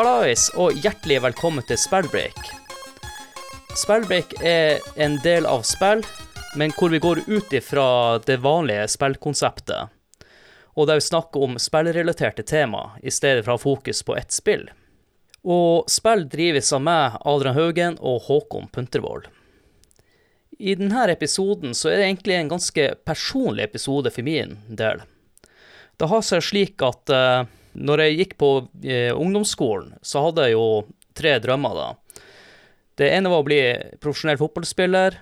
Hallais og hjertelig velkommen til Spellbreak. Spellbreak er en del av spill, men hvor vi går ut ifra det vanlige spillkonseptet. Og der vi snakker om spillrelaterte tema, i stedet for å ha fokus på ett spill. Og spill drives av meg, Adrian Haugen og Håkon Puntervold. I denne episoden så er det egentlig en ganske personlig episode for min del. Det har seg slik at eh, når jeg gikk på eh, ungdomsskolen, så hadde jeg jo tre drømmer, da. Det ene var å bli profesjonell fotballspiller.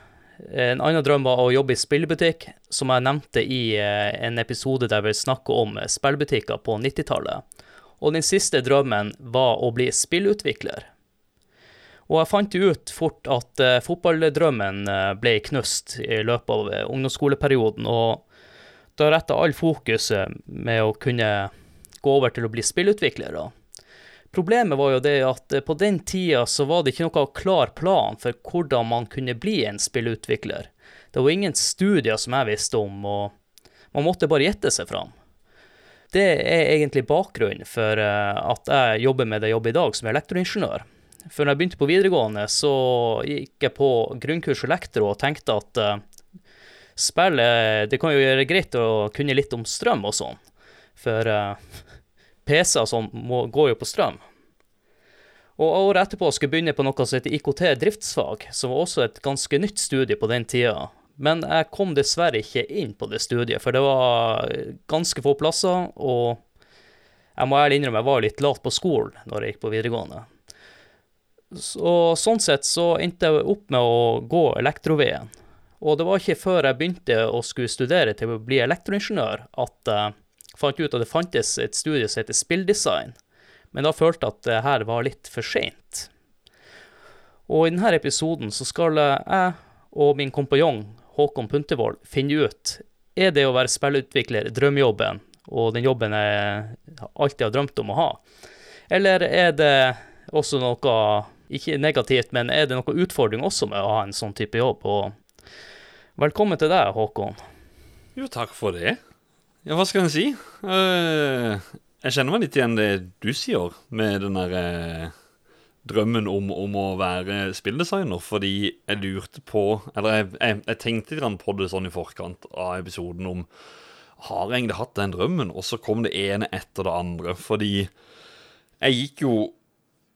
En annen drøm var å jobbe i spillbutikk, som jeg nevnte i eh, en episode der vi snakker om spillbutikker på 90-tallet. Og den siste drømmen var å bli spillutvikler. Og jeg fant ut fort at eh, fotballdrømmen eh, ble knust i løpet av eh, ungdomsskoleperioden, og da retta all fokuset med å kunne gå over til å bli spillutvikler. Problemet var jo det at eh, på den tida så var det ikke noe klar plan for hvordan man kunne bli en spillutvikler. Det var ingen studier som jeg visste om, og man måtte bare gjette seg fram. Det er egentlig bakgrunnen for eh, at jeg jobber med det jeg jobber i dag, som elektroingeniør. For når jeg begynte på videregående, så gikk jeg på grunnkurs elektro og tenkte at uh, spill Det kan jo gjøre greit å kunne litt om strøm og sånn. For uh, PC-er må, går jo på strøm. Og året etterpå skulle jeg begynne på noe som heter IKT driftsfag, som var også et ganske nytt studie på den tida. Men jeg kom dessverre ikke inn på det studiet, for det var ganske få plasser, og jeg må ærlig innrømme jeg var litt lat på skolen når jeg gikk på videregående. Og sånn sett så endte jeg opp med å gå elektroveien. Og det var ikke før jeg begynte å skulle studere til å bli elektroingeniør at jeg fant ut at det fantes et studie som heter spilldesign. Men da følte jeg at det her var litt for seint. Og i denne episoden så skal jeg og min kompanjong Håkon Puntervold finne ut er det å være spillutvikler drømmejobben og den jobben jeg alltid har drømt om å ha, eller er det også noe ikke negativt, men er det noe utfordring også med å ha en sånn type jobb? Og velkommen til deg, Håkon. Jo, takk for det. Ja, hva skal en si? Uh, jeg kjenner meg litt igjen det du sier, med den der uh, drømmen om, om, å være spilldesigner, fordi jeg lurte på Eller jeg, jeg, jeg tenkte litt på det sånn i forkant av episoden om Har jeg egentlig hatt den drømmen? Og så kom det ene etter det andre, fordi jeg gikk jo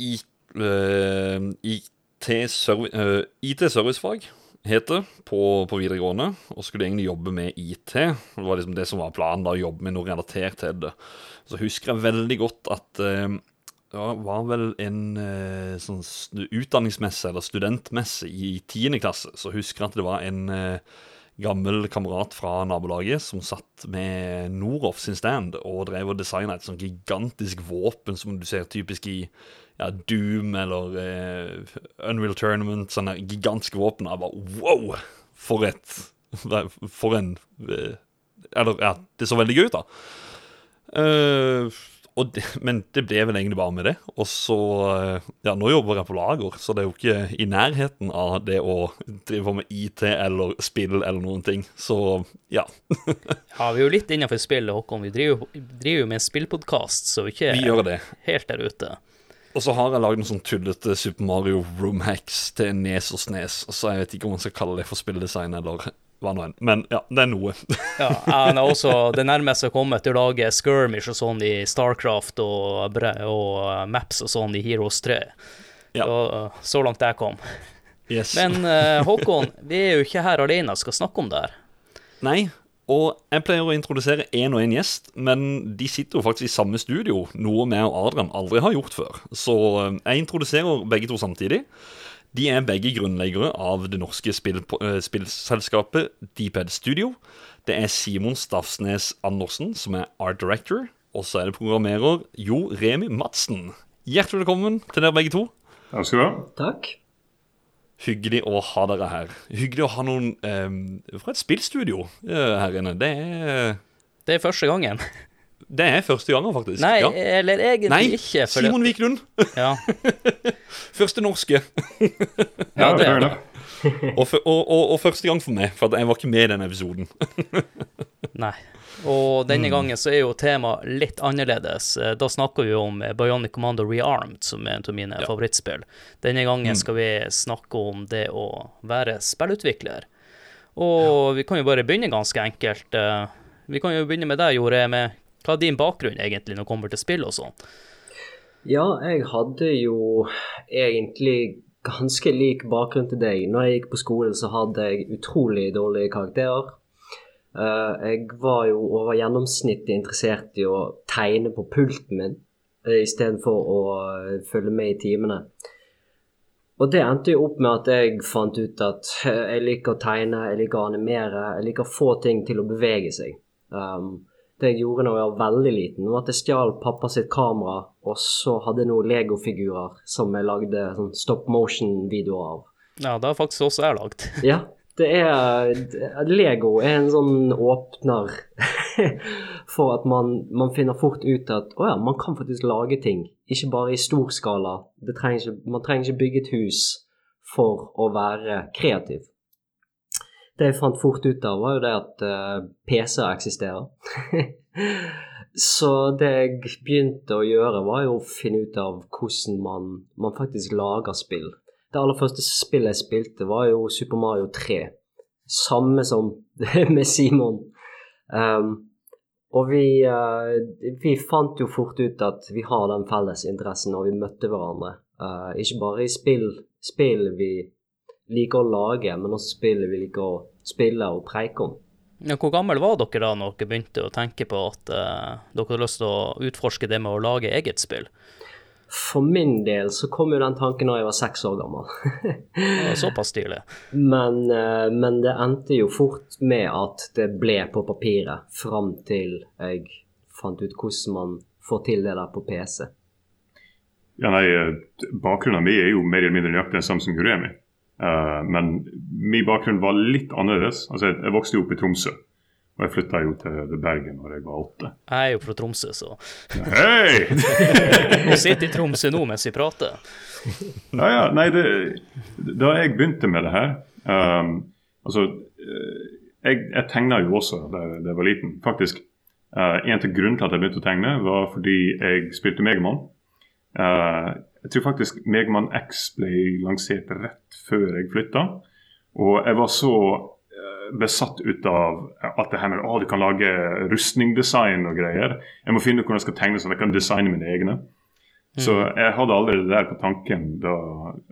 i uh, IT-servicefag, IT heter på, på videregående, og skulle egentlig jobbe med IT. Det var liksom det som var planen, da, å jobbe med noe relatert til det. Så husker jeg veldig godt at eh, det var vel en eh, sånn utdanningsmesse, eller studentmesse, i tiende klasse. Så husker jeg at det var en uh, gammel kamerat fra nabolaget som satt med Noroff sin stand og drev og designa et sånn gigantisk våpen som du ser typisk i ja, Doom eller eh, Unreal Tournament, sånne gigantiske våpen. Jeg bare wow! For et For en uh, Eller, ja, det så veldig gøy ut, da. Uh, det, men det ble vel egentlig bare med det. Og så Ja, nå jobber jeg på lager, så det er jo ikke i nærheten av det å drive på med IT eller spill eller noen ting. Så ja. ja, vi er jo litt innafor spillet, Håkon. Vi driver, driver jo med en spillpodkast, så vi ikke vi helt der ute. Og så har jeg lagd noen sånn tullete Super Mario Room Hacks til Nes og Snes. Så jeg vet ikke om man skal kalle det for spilldesign eller hva nå enn. Men ja, det er noe. ja, han er også det nærmeste jeg kommet til å lage skirmish og sånn i Starcraft og, og maps og sånn i Heroes 3. Ja. Så, så langt jeg kom. Yes. Men uh, Håkon, vi er jo ikke her alene og skal snakke om det her. Nei, og jeg pleier å introdusere én og én gjest, men de sitter jo faktisk i samme studio, noe vi og Adrian aldri har gjort før. Så eh, jeg introduserer begge to samtidig. De er begge grunnleggere av det norske spill, uh, spillselskapet Deephead Studio. Det er Simon Stafsnes Andersen som er art director, og så er det programmerer Jo Remi Madsen. Hjertelig velkommen til dere begge to. Takk skal du ha. Takk. Hyggelig å ha dere her. Hyggelig å ha noen eh, fra et spillstudio eh, her inne. Det er Det er første gangen. Det er første gangen, faktisk. Nei, ja. eller egentlig Nei, ikke. Simon Wiklund. Ja. første norske. ja, det er det. og, og, og, og, første gang for meg, for jeg var ikke med i den episoden. Nei. Og denne Mm. gangen så er jo temaet litt annerledes. Eh, Da snakker vi om eh, Bionic Commando Rearmed, som er en av mine Ja. favorittspill. Denne gangen Mm. skal vi snakke om det å være spillutvikler. Og vi kan jo bare begynne ganske enkelt. Eh, Vi kan jo begynne med deg, Jore, med hva er din bakgrunn egentlig når det kommer til spill og sånn? Ja, jeg hadde jo egentlig ganske lik bakgrunn til deg. Når jeg gikk på skolen, så hadde jeg utrolig dårlige karakterer. Eh, jeg var jo over gjennomsnittet interessert i å tegne på pulten min uh, istedenfor å eh, følge med i timene. Og det endte jo opp med at jeg fant ut at eh, jeg liker å tegne, jeg liker å animere, jeg liker å få ting til å bevege seg. Um, det jeg gjorde når jeg var veldig liten, var at jeg stjal pappa sitt kamera, og så hadde jeg noen legofigurer som jeg lagde sånn stop motion-videoer av. Ja, det har faktisk også jeg lagd. Ja, det er Lego er en sånn åpner for at man, man finner fort ut at å ja, man kan faktisk lage ting. Ikke bare i stor skala. Det trenger ikke, man trenger ikke bygge et hus for å være kreativ. Det jeg fant fort ut av, var jo det at uh, PC-er eksisterer. Så det jeg begynte å gjøre, var jo å finne ut av hvordan man, man faktisk lager spill. Det aller første spillet jeg spilte, var jo Super Mario 3. Samme som med Simon. Um, og vi, uh, vi fant jo fort ut at vi har den felles interessen og vi møtte hverandre. Uh, ikke bare i spill, spill vi liker å lage, men også spill vi liker å spille og preike om. Ja, hvor gammel var dere da når dere begynte å tenke på at eh, dere hadde lyst til å utforske det med å lage eget spill? For min del så kom jo den tanken da jeg var seks år gammel. Såpass stilig. Men, eh, men det endte jo fort med at det ble på papiret, fram til jeg fant ut hvordan man får til det der på PC. Ja, nei, eh, Bakgrunnen min er jo mer eller mindre nøyaktig den samme som Juremi. Uh, men min bakgrunn var litt annerledes. Altså, jeg, jeg vokste jo opp i Tromsø. Og jeg flytta jo til Bergen når jeg var åtte. Jeg er jo fra Tromsø, så Hei! Hun sitter i Tromsø nå mens vi prater. Ja, ja, nei, det, Da jeg begynte med det her um, Altså, eh, jeg, jeg tegna jo også da jeg var liten. Faktisk. Uh, en til grunnen til at jeg begynte å tegne, var fordi jeg spilte Megaman. Uh, jeg tror faktisk Megman X ble lansert rett før jeg flytta. Og jeg var så eh, besatt ut av at det her med å du kan lage rustningdesign og greier. Jeg må finne ut hvordan jeg skal tegne sånn at jeg kan designe mine egne. Så jeg hadde allerede det der på tanken da,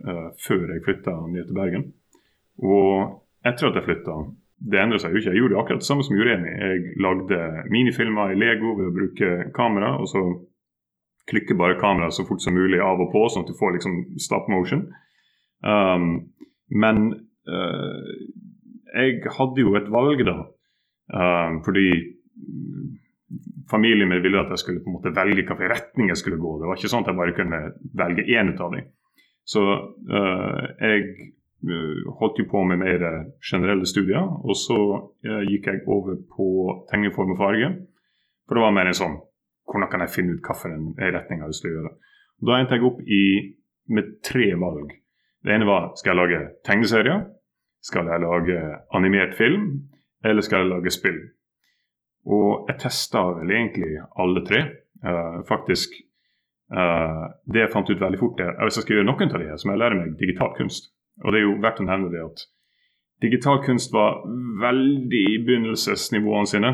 uh, før jeg flytta ned til Bergen. Og etter at jeg flytta Det endra seg jo ikke. Jeg gjorde akkurat det samme som Jureni. Jeg lagde minifilmer i Lego ved å bruke kamera. og så klikke bare kameraet så fort som mulig av og på, sånn at du får liksom stop motion. Um, men uh, jeg hadde jo et valg da, Uh, fordi familien min ville at jeg skulle på en måte velge hvilken retning jeg skulle gå. Det var ikke sånn at jeg bare kunne velge én ut av dem. Så uh, jeg uh, holdt jo på med mer generelle studier, og så uh, gikk jeg over på tegneform og farge. For det var mer en sånn hvordan kan jeg finne ut hvilken retning jeg skal gjøre. Da endte jeg opp i, med tre valg. Det ene var skal jeg lage tegneserier, skal jeg lage animert film, eller skal jeg lage spill. Og jeg testa vel egentlig alle tre. Uh, faktisk uh, Det jeg fant ut veldig fort, er at hvis jeg skal gjøre noen av de her, så må jeg lære meg digital kunst. Og det er jo verdt å nevne det at digital kunst var veldig i begynnelsesnivåene sine.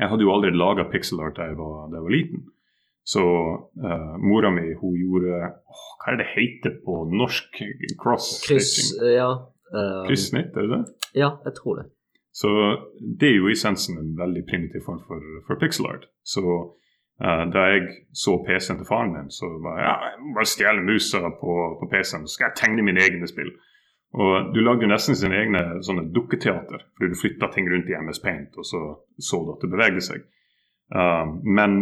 Jeg hadde jo aldri laga pixel art da jeg var, da jeg var liten. Så uh, mora mi hun gjorde åh, Hva er det heter på norsk? Cross-stitching? Kryss, ja. eh, Kryssnitt, er det det? Ja, jeg tror det. Så det er jo i essensen en veldig primitiv form for, for pixel art. Så uh, da jeg så PC-en til faren min, så var jeg ja, jeg må bare stjele musa på, på PC-en, så skal jeg tegne mine egne spill. Og du lagde jo nesten sine egne sånne dukketeater, fordi du flytta ting rundt i MS Paint, og så så du at det bevegde seg. Uh, men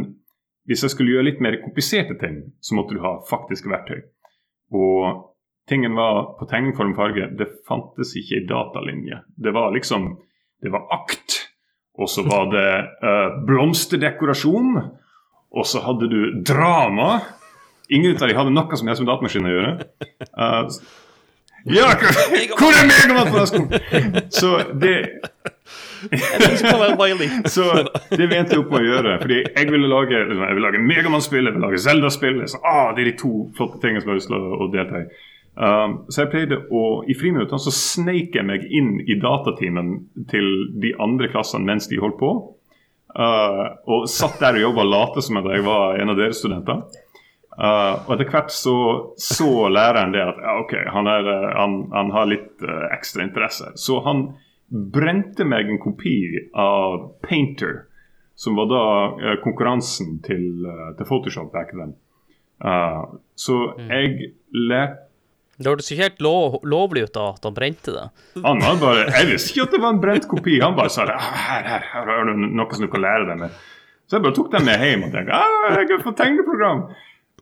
hvis jeg skulle gjøre litt mer kompliserte ting, så måtte du ha faktiske verktøy. Og tingen var på tegningform farge, det fantes ikke i datalinje. Det var liksom Det var akt, og så var det uh, blomsterdekorasjon, og så hadde du drama. Ingen av dem hadde noe som helst med datamaskin å gjøre. Uh, ja, hvor er skolen? Så det. Så det vi jeg opp med å gjøre Fordi jeg ville lage Jeg ville lage Megamann-spill, jeg ville lage Zelda-spill. Ah, det er de to flotte tingene som jeg har lyst til å, å delta i. Um, så jeg pleide å I friminuttene så sneik jeg meg inn i datatimen til de andre klassene mens de holdt på. Uh, og satt der og jobba late som at jeg var en av deres studenter. Uh, og etter hvert så så læreren det at ja, ok, han, er, uh, han, han har litt uh, ekstra interesse. Så han brente meg en kopi av Painter, som var da uh, konkurransen til, til Photoshop back then. Så jeg lærte Det hørtes ikke helt lov, lovlig ut da at han brente det. Han hadde bare, Jeg visste ikke at det var en brent kopi. Han bare sa det, «Ah, her, her, her har du noe som du kan lære deg med. Så jeg bare tok den med hjem og tenkte ah, jeg kan få tegneprogram.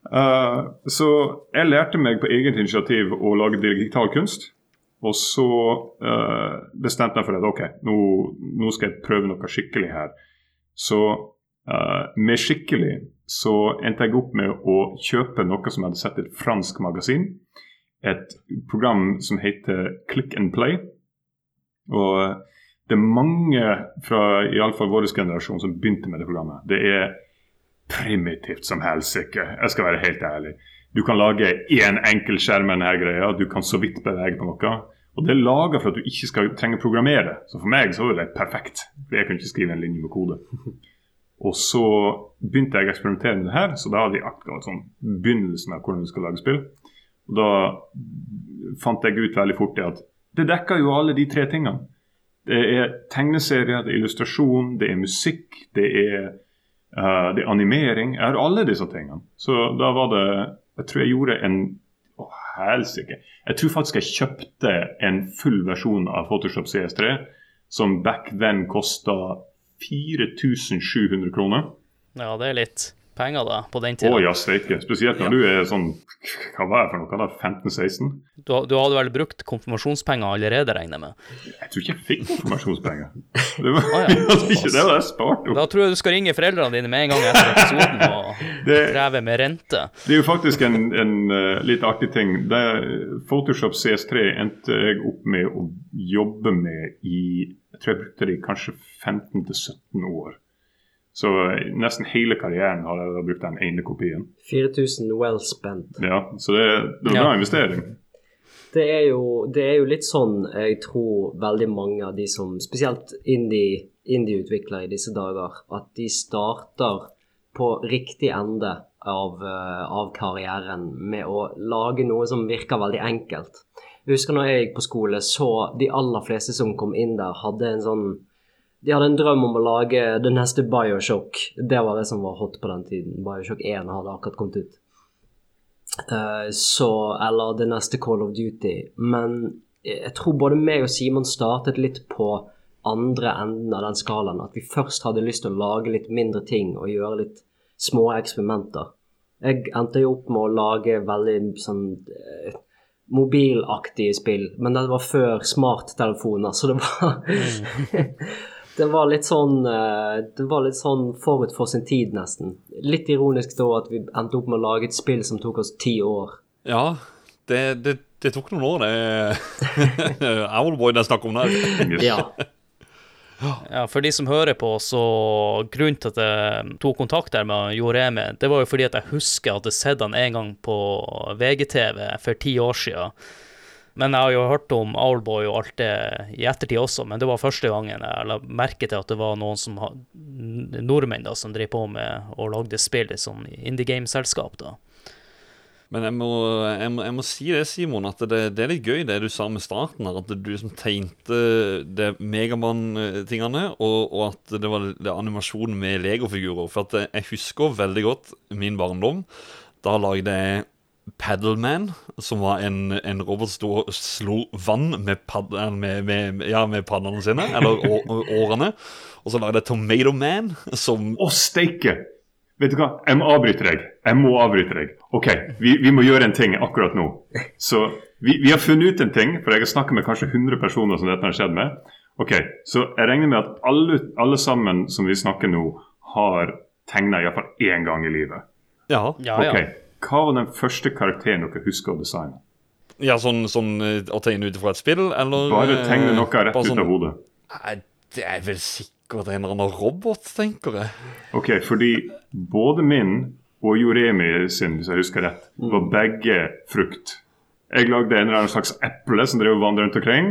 Uh, så jeg lærte meg på eget initiativ å lage digital kunst. Og så uh, bestemte jeg for at ok, nå, nå, skal jeg prøve noe skikkelig her. Så uh, med skikkelig så endte jeg opp med å kjøpe noe som jeg hadde sett i et fransk magasin et program som heter Click and Play. Og det er mange fra iallfall vår generasjon som begynte med det programmet. Det er primitivt som helsike, jeg skal være helt ærlig. Du kan lage én enkel skjerm med denne greia, du kan så vidt bevege på noe. Og det er laga for at du ikke skal trenge å programmere. Så for meg så var det perfekt. For jeg kunne ikke skrive en linje med kode. Og så begynte jeg å eksperimentere med det her, så da hadde jeg akkurat sånn begynnelsen av hvordan du skal lage spill. Og da fant jeg ut veldig fort det at det dekker jo alle de tre tingene. Det er tegneserier, det er illustrasjon, det er musikk, det er, uh, det er animering. Jeg har alle disse tingene. Så da var det Jeg tror jeg gjorde en Å, helsike. Jeg tror faktisk jeg kjøpte en full versjon av Photoshop CS3 som back then kosta 4700 kroner. Ja, det er litt penger da, på den Å oh, ja, steike. Spesielt når du er sånn Hva var jeg for noe? da? 15-16? Du, du hadde vel brukt konfirmasjonspenger allerede, regner jeg med. Jeg tror ikke jeg fikk konfirmasjonspenger. Det var, ah, ja, det ikke det jeg sparte opp. Da tror jeg du skal ringe foreldrene dine med en gang etter episoden og Det, kreve med rente. det er jo faktisk en, en uh, litt artig ting. Det, Photoshop CS3 endte jeg opp med å jobbe med i Jeg tror jeg brukte det i kanskje 15-17 år. Så eh, nesten hele karrieren har jeg brukt den ene kopien. 4000 well spent. Ja, Så det, det var en bra Ja. investering. Det er, jo, det er jo litt sånn jeg tror veldig mange av de som Spesielt indie- indie-utviklere i disse dager, at de starter på riktig ende av, eh, av karrieren med å lage noe som virker veldig enkelt. Jeg husker når jeg gikk på skole, så de aller fleste som kom inn der, hadde en sånn de hadde en drøm om å lage det neste Bioshock. Det var det som var hot på den tiden. Bioshock 1 hadde akkurat kommet ut. Uh, så, eller det neste Call of Duty. Men jeg tror både meg og Simon startet litt på andre enden av den skalaen. At vi først hadde lyst til å lage litt mindre ting og gjøre litt små eksperimenter. Jeg endte jo opp med å lage veldig sånn uh, mobilaktige spill, men det var før smarttelefoner, så det var Det var litt sånn eh, Det var litt sånn forut for sin tid, nesten. Litt ironisk da at vi endte opp med å lage et spill som tok oss ti år. Ja, det, det, det tok noen år, det. Owlboy det er snakk om der. Ja. Ja, For de som hører på, så grunnen til at jeg tok kontakt der med Joremi, det var jo fordi at jeg husker at jeg hadde sett han en gang på VGTV for ti år siden. Men jeg har jo hørt om Owlboy og alt det i ettertid også, men det var første gangen jeg la merke til at det var noen som nordmenn da, som drev på med og lagde spill i sånn indie game-selskap. da. Men jeg må, jeg, må, jeg må si det, Simon, at det, det er litt gøy det du sa med starten her. At du som tegnte det Megamann-tingene, og, og at det var det animasjonen med legofigurer. For jeg husker veldig godt min barndom. Da lagde jeg Paddleman, som var en, en robot som slo vann med, pad, med, med, ja, med paddene sine, eller å- årene. Og så lagde jeg Tomato Man, som Å, steike! Vet du hva, jeg må avbryte deg. Jeg må avbryte deg. OK, vi, vi må gjøre en ting akkurat nå. Så vi, vi har funnet ut en ting, for jeg har snakket med kanskje 100 personer som dette har skjedd med. Ok, Så jeg regner med at alle, alle sammen som vi snakker nå, har tegna iallfall én gang i livet. Ja, Ja, ja. Hva var den første karakteren dere husker å designe? ja sånn, sånn eh, å tegne ut fra et spill, eller Bare tegne eh, noe rett sånn, ut sånn- av hodet. Nei, Det er vel sikkert en eller annen robot, tenker jeg. Ok, fordi både min og Joremi sin, hvis jeg husker rett, var begge frukt. Jeg lagde en eller annen slags eple som drev og vandret rundt omkring.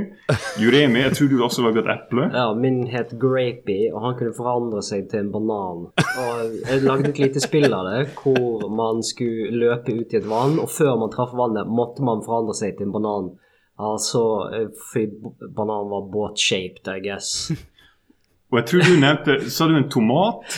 Juremi, jeg tror du også lagde et eple. Ja, min het Grapey, og han kunne forandre seg til en banan. Og jeg lagde et lite spill av det, hvor man skulle løpe ut i et vann, og før man traff vannet, måtte man forandre seg til en banan. Altså, eh, fordi bananen var båt-shaped, I guess. Og jeg tror du nevnte Sa du en tomat?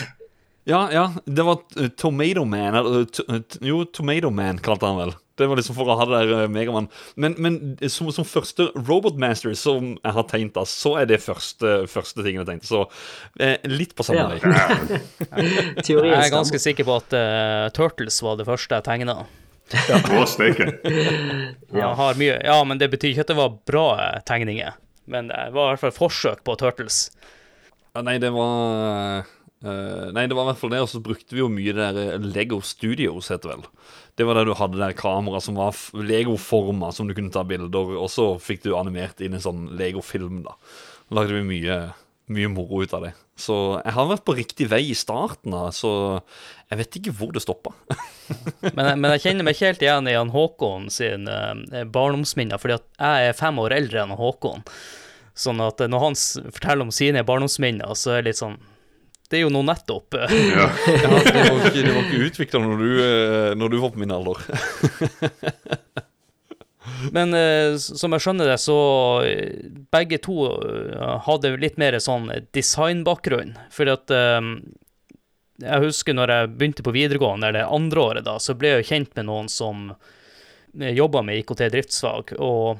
Ja, ja, det var Tomato Man. Eller, to, jo, Tomato Man kalte han vel. Det var liksom for å ha det der Megamann. Megaman. Men, men som, som første Robotmaster som jeg har tegnet, da, så er det første, første tingen jeg tenkte. Så eh, litt på samme Ja. vei. Teorien Jeg er ganske sikker på at uh, Turtles var det første jeg tegna. Ja. Ja. Ja, men det betyr ikke at det var bra eh, tegninger. Men det var i hvert fall forsøk på Turtles. Ja, nei, det var Uh, Nei, det var i hvert fall det, og så brukte vi jo mye det der eh, Lego Studios, heter det vel. Det var der du hadde der kamera som var legoforma, som du kunne ta bilder, og så fikk du animert inn en sånn Lego-film, da. Da lagde vi mye, mye moro ut av det. Så jeg har vært på riktig vei i starten, da, så jeg vet ikke hvor det stoppa. Men, men jeg kjenner meg ikke helt igjen i han Håkon sin eh, barndomsminner, fordi jeg er fem år eldre enn Håkon. Sånn at eh, når han forteller om sine barndomsminner, så er det litt sånn Det er jo noe nettopp. Ja. Ja, det var ikke, det var ikke utvikla når, du, eh, når du var på min alder. Men eh, som jeg skjønner det, så eh, begge to hadde litt mer sånn designbakgrunn. Fordi at Jeg husker når jeg begynte på videregående, eller andre året da, så ble jeg jo kjent med noen som jobba med IKT-driftsfag. Og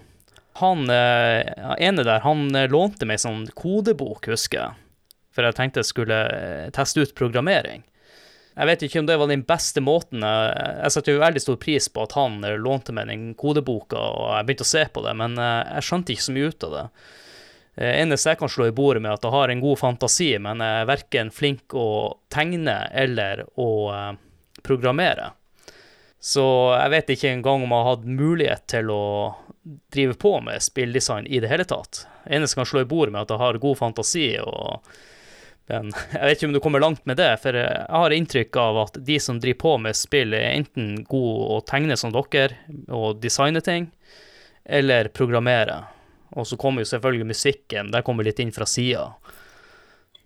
han ene der, han lånte meg sånn kodebok, husker jeg. For jeg tenkte jeg skulle eh, teste ut programmering. Jeg vet ikke om det var den beste måten. Jeg, jeg setter jo veldig stor pris på at han eh, lånte meg den kodeboka, og jeg begynte å se på det, men eh, jeg skjønte ikke så mye ut av det. Eh, Eneste jeg kan slå i bordet med, at jeg har en god fantasi, men jeg er verken flink å tegne eller å eh, programmere. Så jeg vet ikke engang om jeg har hatt mulighet til å drive på med spilldesign i det hele tatt. Eneste jeg kan slå i bordet med, at jeg har god fantasi og men jeg vet ikke om du kommer langt med det, for jeg har inntrykk av at de som driver på med spill, er enten gode å tegne som dere og designe ting, eller programmere. Og så kommer jo selvfølgelig musikken, der kommer litt inn fra sida.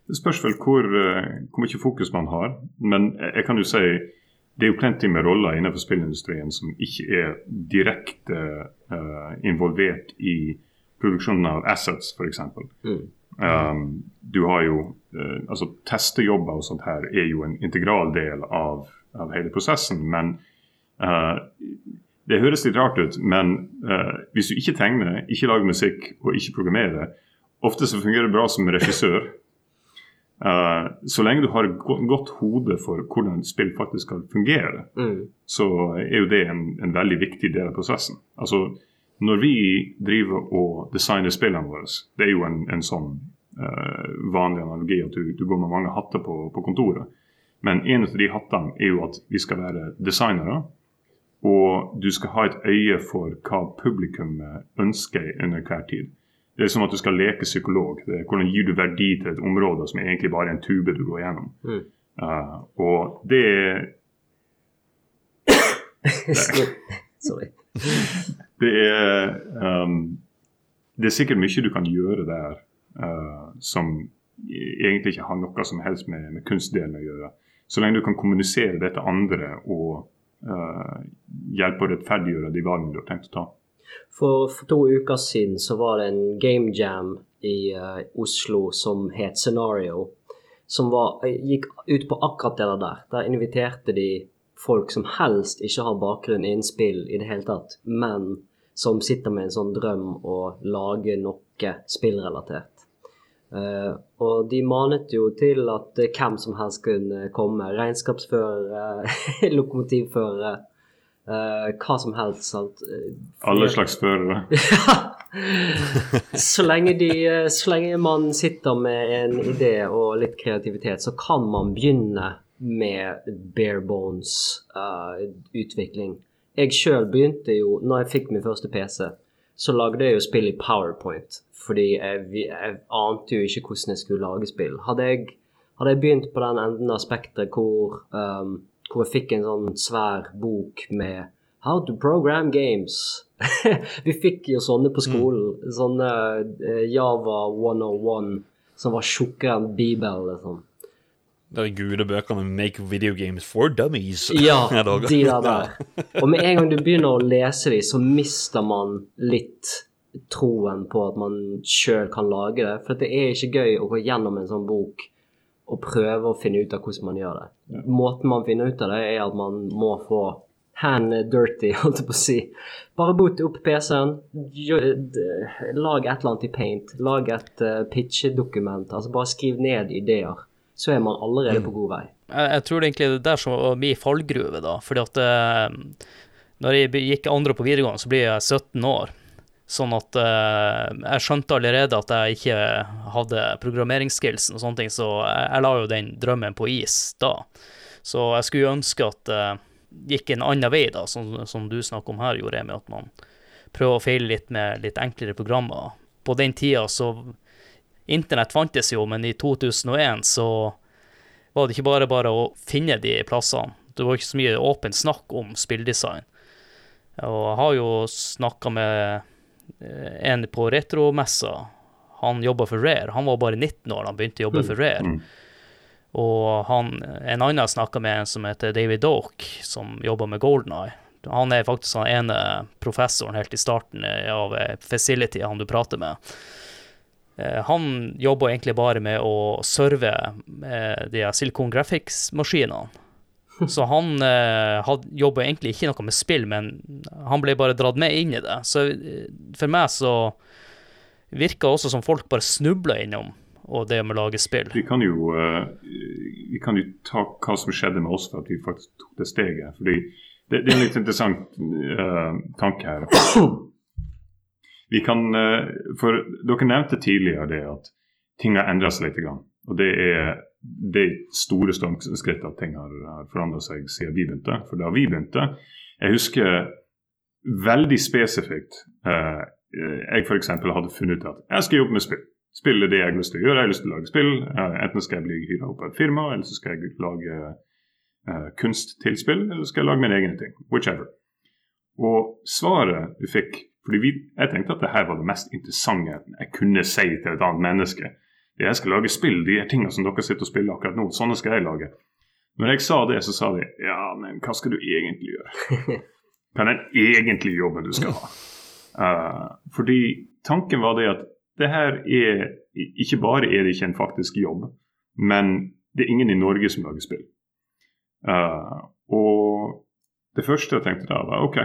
Det spørs vel hvor, eh, hvor mye fokus man har. Men jeg kan jo si det er jo plenty med roller innenfor spillindustrien som ikke er direkte uh, involvert i produksjonen av assets, f.eks. Mm. Um, du har jo eh, altså Testejobber og sånt her er jo en integral del av, av hele prosessen. Men eh, det høres litt rart ut, men eh, hvis du ikke tegner, ikke lager musikk og ikke programmerer, ofte så fungerer det bra som regissør. Eh, så lenge du har et godt hode for hvordan spill faktisk skal fungere, Mm. så er jo det en, en veldig viktig del av prosessen. Altså, når vi driver og designer spillene våre, det er jo en, en sånn vanlig analogi at du, du går med mange hatter på, på kontoret. Men en av de hattene er jo at vi skal være designere. Og du skal ha et øye for hva publikum ønsker under hver tid. Det er som at du skal leke psykolog. Det hvordan gir du verdi til et område som egentlig bare er en tube du går gjennom. Mm. Uh, og det er Sorry. Det er, um, det er sikkert mye du kan gjøre der som egentlig ikke har noe som helst med, med kunstdelen å gjøre. Så lenge du kan kommunisere det til andre og uh, hjelpe å rettferdiggjøre de valgene du har tenkt å ta. For, for to uker siden så var det en game jam i uh, Oslo som het Scenario. Som var, eh, gikk ut på akkurat det der. Der inviterte de folk som helst ikke har bakgrunn innen spill i det hele tatt, men som sitter med en sånn drøm å lage noe spillrelatert. Eh, og de manet jo til at eh, hvem som helst kunne komme. Regnskapsførere, lokomotivførere, eh, hva som helst. Sant? Alle slags førere. så, lenge de, så lenge man sitter med en idé og litt kreativitet, så kan man begynne med bare bones-utvikling. utvikling. Jeg sjøl begynte jo, når jeg fikk min første PC, så lagde jeg jo spill i PowerPoint. Fordi jeg, jeg ante jo ikke hvordan jeg skulle lage spill. Hadde jeg, hadde jeg begynt på den enden av spekteret hvor, um, hvor jeg fikk en sånn svær bok med How to program games. vi fikk jo sånne på skolen. Sånne eh, Java 101 som var tjukkere enn Bibelen, liksom. De gudebøkene 'Make video games for dummies'. Ja, Er det de der der. Og med en gang du begynner å lese dem, så mister man litt troen på at man sjøl kan lage det. For det er ikke gøy å gå gjennom en sånn bok og prøve å finne ut av hvordan man gjør det. Måten man finner ut av det, er at man må få hand dirty, holdt jeg på å si. Bare bot opp PC-en, lag et eller annet i paint, lag et uh, pitchedokument. Altså bare skriv ned ideer. Så er man allerede på god vei. Jeg, jeg tror det egentlig er det der som var min fallgruve, da. Fordi at uh, når jeg gikk andre på videregående, så blir jeg 17 år. Sånn at eh, jeg skjønte allerede at jeg ikke hadde programmeringsskillsen og sånne ting, så jeg, jeg la jo den drømmen på is da. Så jeg skulle ønske at det gikk en annen vei, da, som, som du snakker om her, gjorde jeg med at man prøver å feile litt med litt enklere programmer. På den tida så Internett fantes jo, men i 2001 så var det ikke bare bare å finne de plassene. Det var ikke så mye åpent snakk om spilldesign. Og jeg har jo snakka med eh, en på retromessa. Han jobba for Rare. Han var bare 19 år da han begynte å jobbe for Rare. Og han, en annen snakka med, en som heter David Doke, som jobber med Golden Eye. Han er faktisk den ene professoren helt i starten av eh, Facility, han du prater med. Eh, Han jobber egentlig bare med å serve eh, de Silicon Graphics-maskinene. Så han eh, jobba egentlig ikke noe med spill, men han ble bare dratt med inn i det. Så eh, for meg så virka også som folk bare snubla innom og det med å lage spill. Vi kan jo, uh, vi kan jo ta hva som skjedde med oss for at vi faktisk tok det steget. Fordi det, det er en litt interessant uh, tanke her. Vi kan, uh, for Dere nevnte tidligere det at ting har endra seg litt. Og det er er store stormskritt at ting har, har forandra seg siden vi begynte. For da vi begynte Jeg husker veldig spesifikt eh, jeg f.eks. hadde funnet ut at jeg skal jobbe med spill. Spill er det jeg har lyst til å gjøre. Jeg har lyst til å lage spill. Eh, enten skal jeg bli hyra opp av et firma, eller så skal jeg lage eh, kunst til spill, eller så skal jeg lage mine egne ting. Whichever. Og svaret du fikk fordi vi, Jeg tenkte at det her var det mest interessante jeg kunne si til et annet menneske. Jeg skal lage spill, de er tingene som dere sitter og spiller akkurat nå, sånne skal jeg lage. Når jeg sa det, så sa de ja, men hva skal du egentlig gjøre? Hva er den egentlige jobben du skal ha? Uh, fordi tanken var det at det her er Ikke bare er det ikke en faktisk jobb, men det er ingen i Norge som lager spill. Uh, og det første jeg tenkte da, var OK,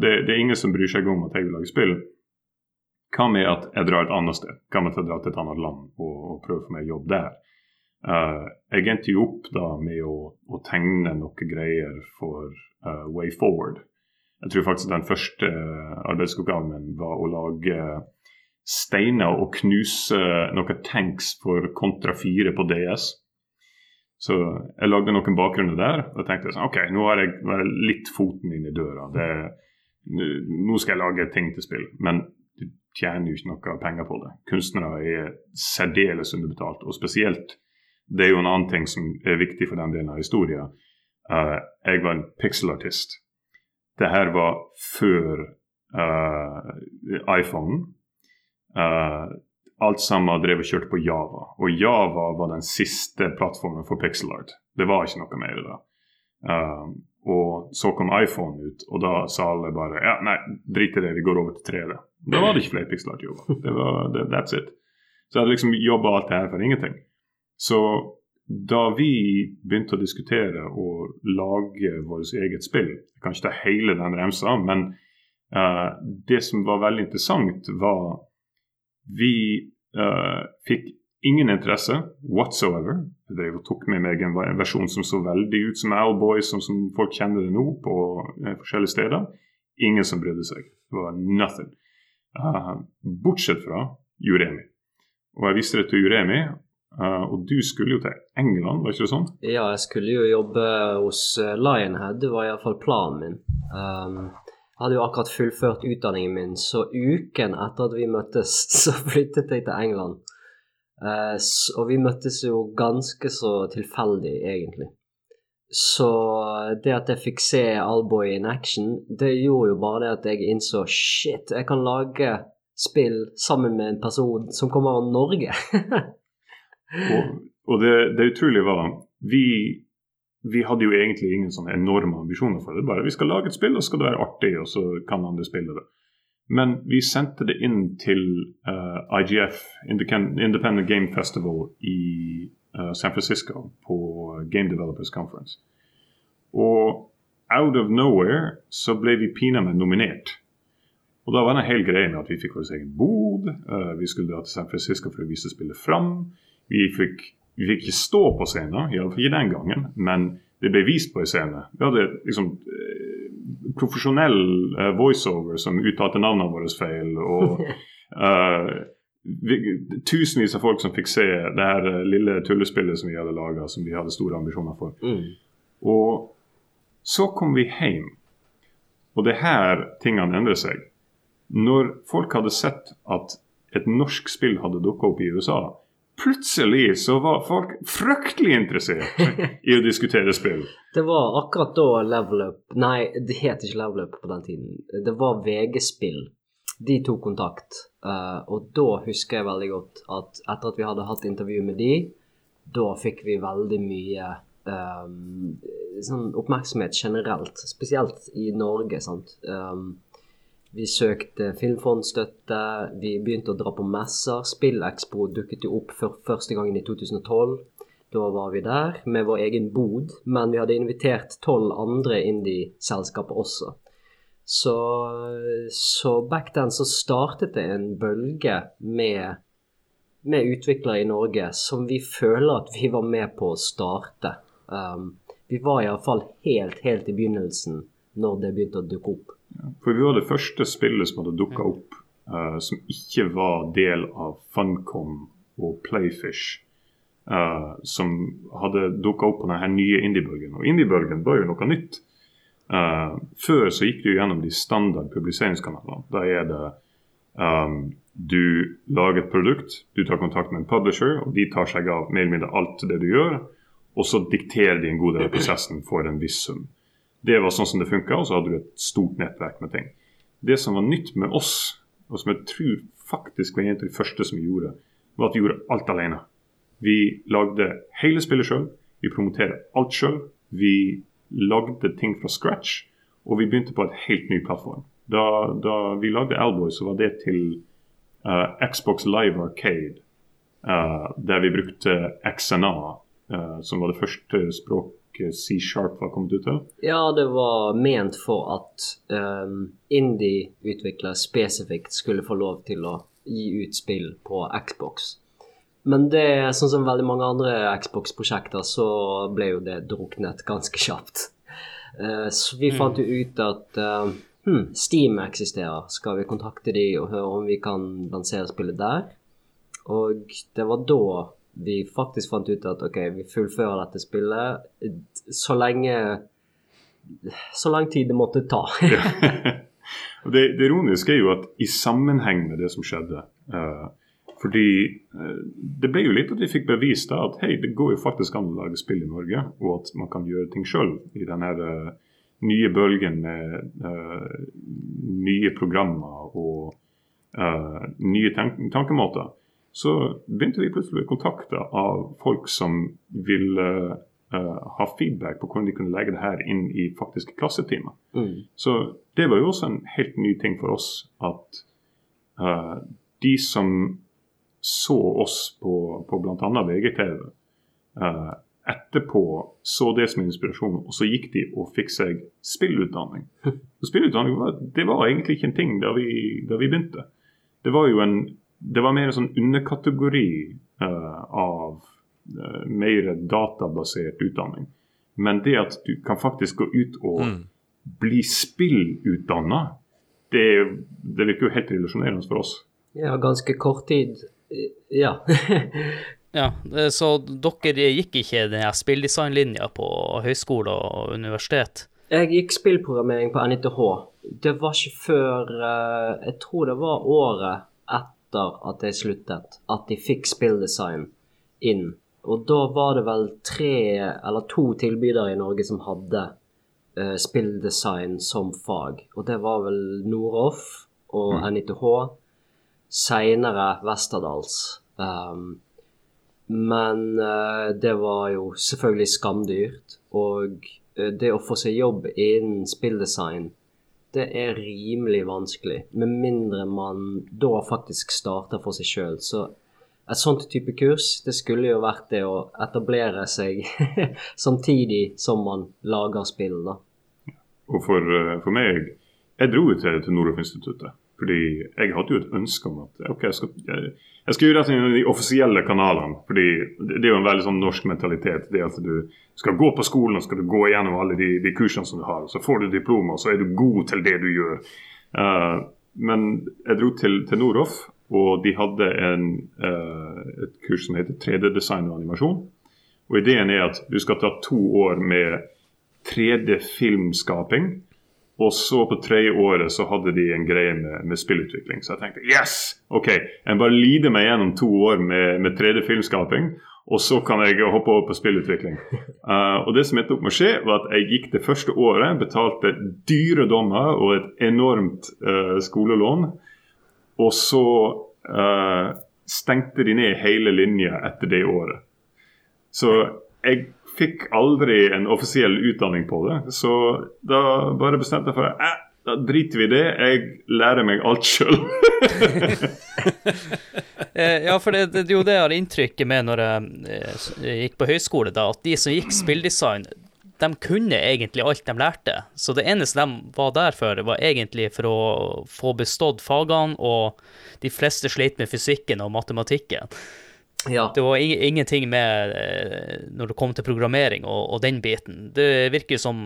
det, det er ingen som bryr seg om at jeg vil lage spill. Hva med at jeg drar et annet sted? Hva med at jeg drar til et annet land og, og prøver for meg jobb der? Uh, jeg endte jo opp da med å, å tegne noen greier for uh, Way Forward. Jeg tror faktisk den første eh, arbeidsoppgaven min var å lage steiner og knuse noen tanks for Kontra 4 på DS. Så jeg lagde noen bakgrunner der. Og tenkte sånn, ok, nå har jeg litt foten inn i døra. Det, nå skal jeg lage ting til spill. Men du tjener jo ikke noe penger på det. Kunstnere er særdeles underbetalt. Og spesielt, det er jo en annen ting som er viktig for den delen av historien. Uh, jeg var en pixelartist. Det her var før uh, iPhone. Uh, alt sammen drev og kjørte på Java. Og Java var den siste plattformen for pixel art. Det var ikke noe mer da. Uh, og så kom iPhone ut, og da sa alle bare ja, nei, drit i det, vi går over til 3D. Da var det ikke flere pixel art-jobber. Det var, det, that's it. Så jeg hadde liksom jobba alt det her for ingenting. Så da vi begynte å diskutere å lage vårt eget spill Jeg kan ikke ta hele den remsa, men uh, det som var veldig interessant, var vi uh, fikk ingen interesse whatsoever. Jeg tok med meg en versjon som så veldig ut som Owlboy, som, som folk kjenner det nå på uh, forskjellige steder. Ingen som brydde seg. Det var nothing. Uh, bortsett fra Juremi. Og jeg viste det til Juremi, uh, og du skulle jo til England, var ikke det sånn? Ja, jeg skulle jo jobbe hos eh, Lionhead, det var iallfall planen min. Um, hadde jo akkurat fullført utdanningen min, så uken etter at vi møttes, så flyttet jeg til England. Eh, og vi møttes jo ganske så tilfeldig, egentlig. Så det at jeg fikk se Alboy in action, det gjorde jo bare det at jeg innså shit, jeg kan lage spill sammen med en person som kommer av Norge. Og, og det, det utrolige var vi, vi hadde jo egentlig ingen sånne enorme ambisjoner for det. Bare vi skal lage et spill, og skal det være artig, og så kan andre spille det. Men vi sendte det inn til uh, IGF, Independent Game Festival i uh, San Francisco på Game Developers Conference. Og out of nowhere så ble vi pinadø nominert. Og da var det en hel greie med at vi fikk vår egen bod. uh, vi skulle dra til San Francisco for å vise spillet fram. Vi fikk, vi fikk ikke stå på scenen, iallfall ikke den gangen, men det ble vist på en. Vi hadde liksom eh, profesjonell uh, voiceover som uttalte navnene våre feil. og uh, vi, Tusenvis av folk som fikk se det her eh, lille tullespillet som vi hadde laga, som vi hadde store ambisjoner for. Mm. Og så kom vi hjem, og det er her tingene endrer seg. Når folk hadde sett at et norsk spill hadde dukka opp i USA, plutselig så var folk fryktelig interessert i å diskutere spill. Det var akkurat da Level Up Nei, det het ikke Level Up på den tiden. Det var VG-spill. De tok kontakt. eh, og da husker jeg veldig godt at etter at vi hadde hatt intervju med de, da fikk vi veldig mye um, sånn oppmerksomhet generelt, spesielt i Norge. sant? Ehm, vi søkte filmfondstøtte, vi begynte å dra på messer. SpillExpo dukket jo opp for første gangen i 2012. Da var vi der med vår egen bod, men vi hadde invitert tolv andre indie-selskaper også. Så, så back then så startet det en bølge med, med utviklere i Norge som vi føler at vi var med på å starte. Um, vi var iallfall helt, helt i begynnelsen når det begynte å dukke opp. For vi var det første spillet som hadde dukka opp uh, som ikke var del av Funcom og Playfish. Uh, som hadde dukka opp på denne nye indiebølgen. Og indiebølgen var jo noe nytt. Uh, før så gikk du gjennom de standard publiseringskanalene. Da er det um, du lager et produkt, du tar kontakt med en publisher, og de tar seg av mer eller mindre alt det du gjør. Og så dikterer de en god del av prosessen for en viss sum. Det var sånn som det funka, og så hadde du et stort nettverk med ting. Det som var nytt med oss, og som jeg tror faktisk var en av de første som vi gjorde, var at vi gjorde alt alene. Vi lagde hele spillet sjøl, vi promoterte alt sjøl. Vi lagde ting fra scratch, og vi begynte på et helt ny plattform. Da, da vi lagde Alboy, så var det til uh, Xbox Live Arcade, uh, der vi brukte XNA, uh, som var det første språket C-sharp var kommet ut av? Ja, det var ment for at um, indie-utviklere spesifikt skulle få lov til å gi ut spill på Xbox. Men det, sånn som veldig mange andre Xbox-prosjekter, så ble jo det druknet ganske kjapt. Uh, så vi fant jo ut at uh, hmm, Steam eksisterer. Skal vi kontakte de og høre om vi kan lansere spillet der? Og det var da vi faktisk fant ut at ok, vi fullfører dette spillet så lenge Så lang tid det måtte ta. Det, det ironiske er jo at i sammenheng med det som skjedde uh, Fordi eh, det ble jo litt at vi fikk bevist da at hei, det går jo faktisk an å lage spill i Norge, og at man kan gjøre ting sjøl i den her uh, nye bølgen med uh, nye programmer og uh, nye tank tankemåter. Så begynte vi plutselig å bli kontakta av folk som ville eh, ha feedback på hvordan de kunne legge det her inn i faktiske klassetimer. Mm. Så det var jo også en helt ny ting for oss at uh, de som så oss på, på bl.a. VGTV, uh, etterpå så det som inspirasjon, og så gikk de og fikk seg spillutdanning. Og spillutdanning var, det var egentlig ikke en ting da vi, da vi begynte. Det var jo en det var mer en sånn underkategori uh, av uh, mer databasert utdanning. Men det at du kan faktisk gå ut og Mm. bli spillutdanna, det, det virker jo helt revolusjonerende for oss. Ja, ganske kort tid. Eh, Ja. Ja, så dere gikk ikke den spilldesignlinja på høyskole og universitet? Jeg gikk spillprogrammering på NITH, det var ikke før Jeg tror det var året etter at jeg sluttet, at de fikk spilldesign inn. Og da var det vel tre eller to tilbydere i Norge som hadde uh, spilldesign som fag. Og det var vel Noroff og NITH. Seinere Westerdals. Um, men uh, det var jo selvfølgelig skamdyrt. Og uh, det å få seg jobb innen spilldesign, det er rimelig vanskelig. Med mindre man da faktisk starter for seg sjøl. Så et sånt type kurs, det skulle jo vært det å etablere seg samtidig som man lager spill, da. Og for, eh, for meg Jeg dro jo til, til Nordoff-instituttet Fordi jeg hadde jo et ønske om at ok, jeg skal, jeg, jeg skal gjøre dette i de offisielle kanalene. fordi det, er jo en veldig sånn norsk mentalitet. det at Du skal gå på skolen og skal du gå igjennom alle de, de kursene som du har. Så får du diploma, og så er du god til det du gjør. Uh, men jeg dro til, til Noroff, og de hadde en, uh, et kurs som heter 3D-design og animasjon. Og Ideen er at du skal ta to år med 3D-filmskaping og så på tredje året så hadde de en greie med, med, spillutvikling. Så jeg tenkte yes! OK, jeg bare lider meg gjennom to år med, med 3D-filmskaping, og så kan jeg hoppe over på spillutvikling. Uh, og det som endte opp med å skje, var at jeg gikk det første året, betalte dyre dommer og et enormt uh, skolelån. Og så uh, stengte de ned hele linja etter det året. Så jeg fikk aldri en offisiell utdanning på det. Så da bare bestemte jeg for at da driter vi i det. Jeg lærer meg alt sjøl. Eh, ja, for det, det, jo det jeg har inntrykket med når jeg, eh, gikk på høyskole, da, at de som gikk spilldesign, de kunne egentlig alt de lærte. Så det eneste de var der for, var egentlig for å få bestått fagene, og de fleste sleit med fysikken og matematikken. Ja. Det var ingenting med eh, når det kom til programmering og, og, den biten. Det virker som,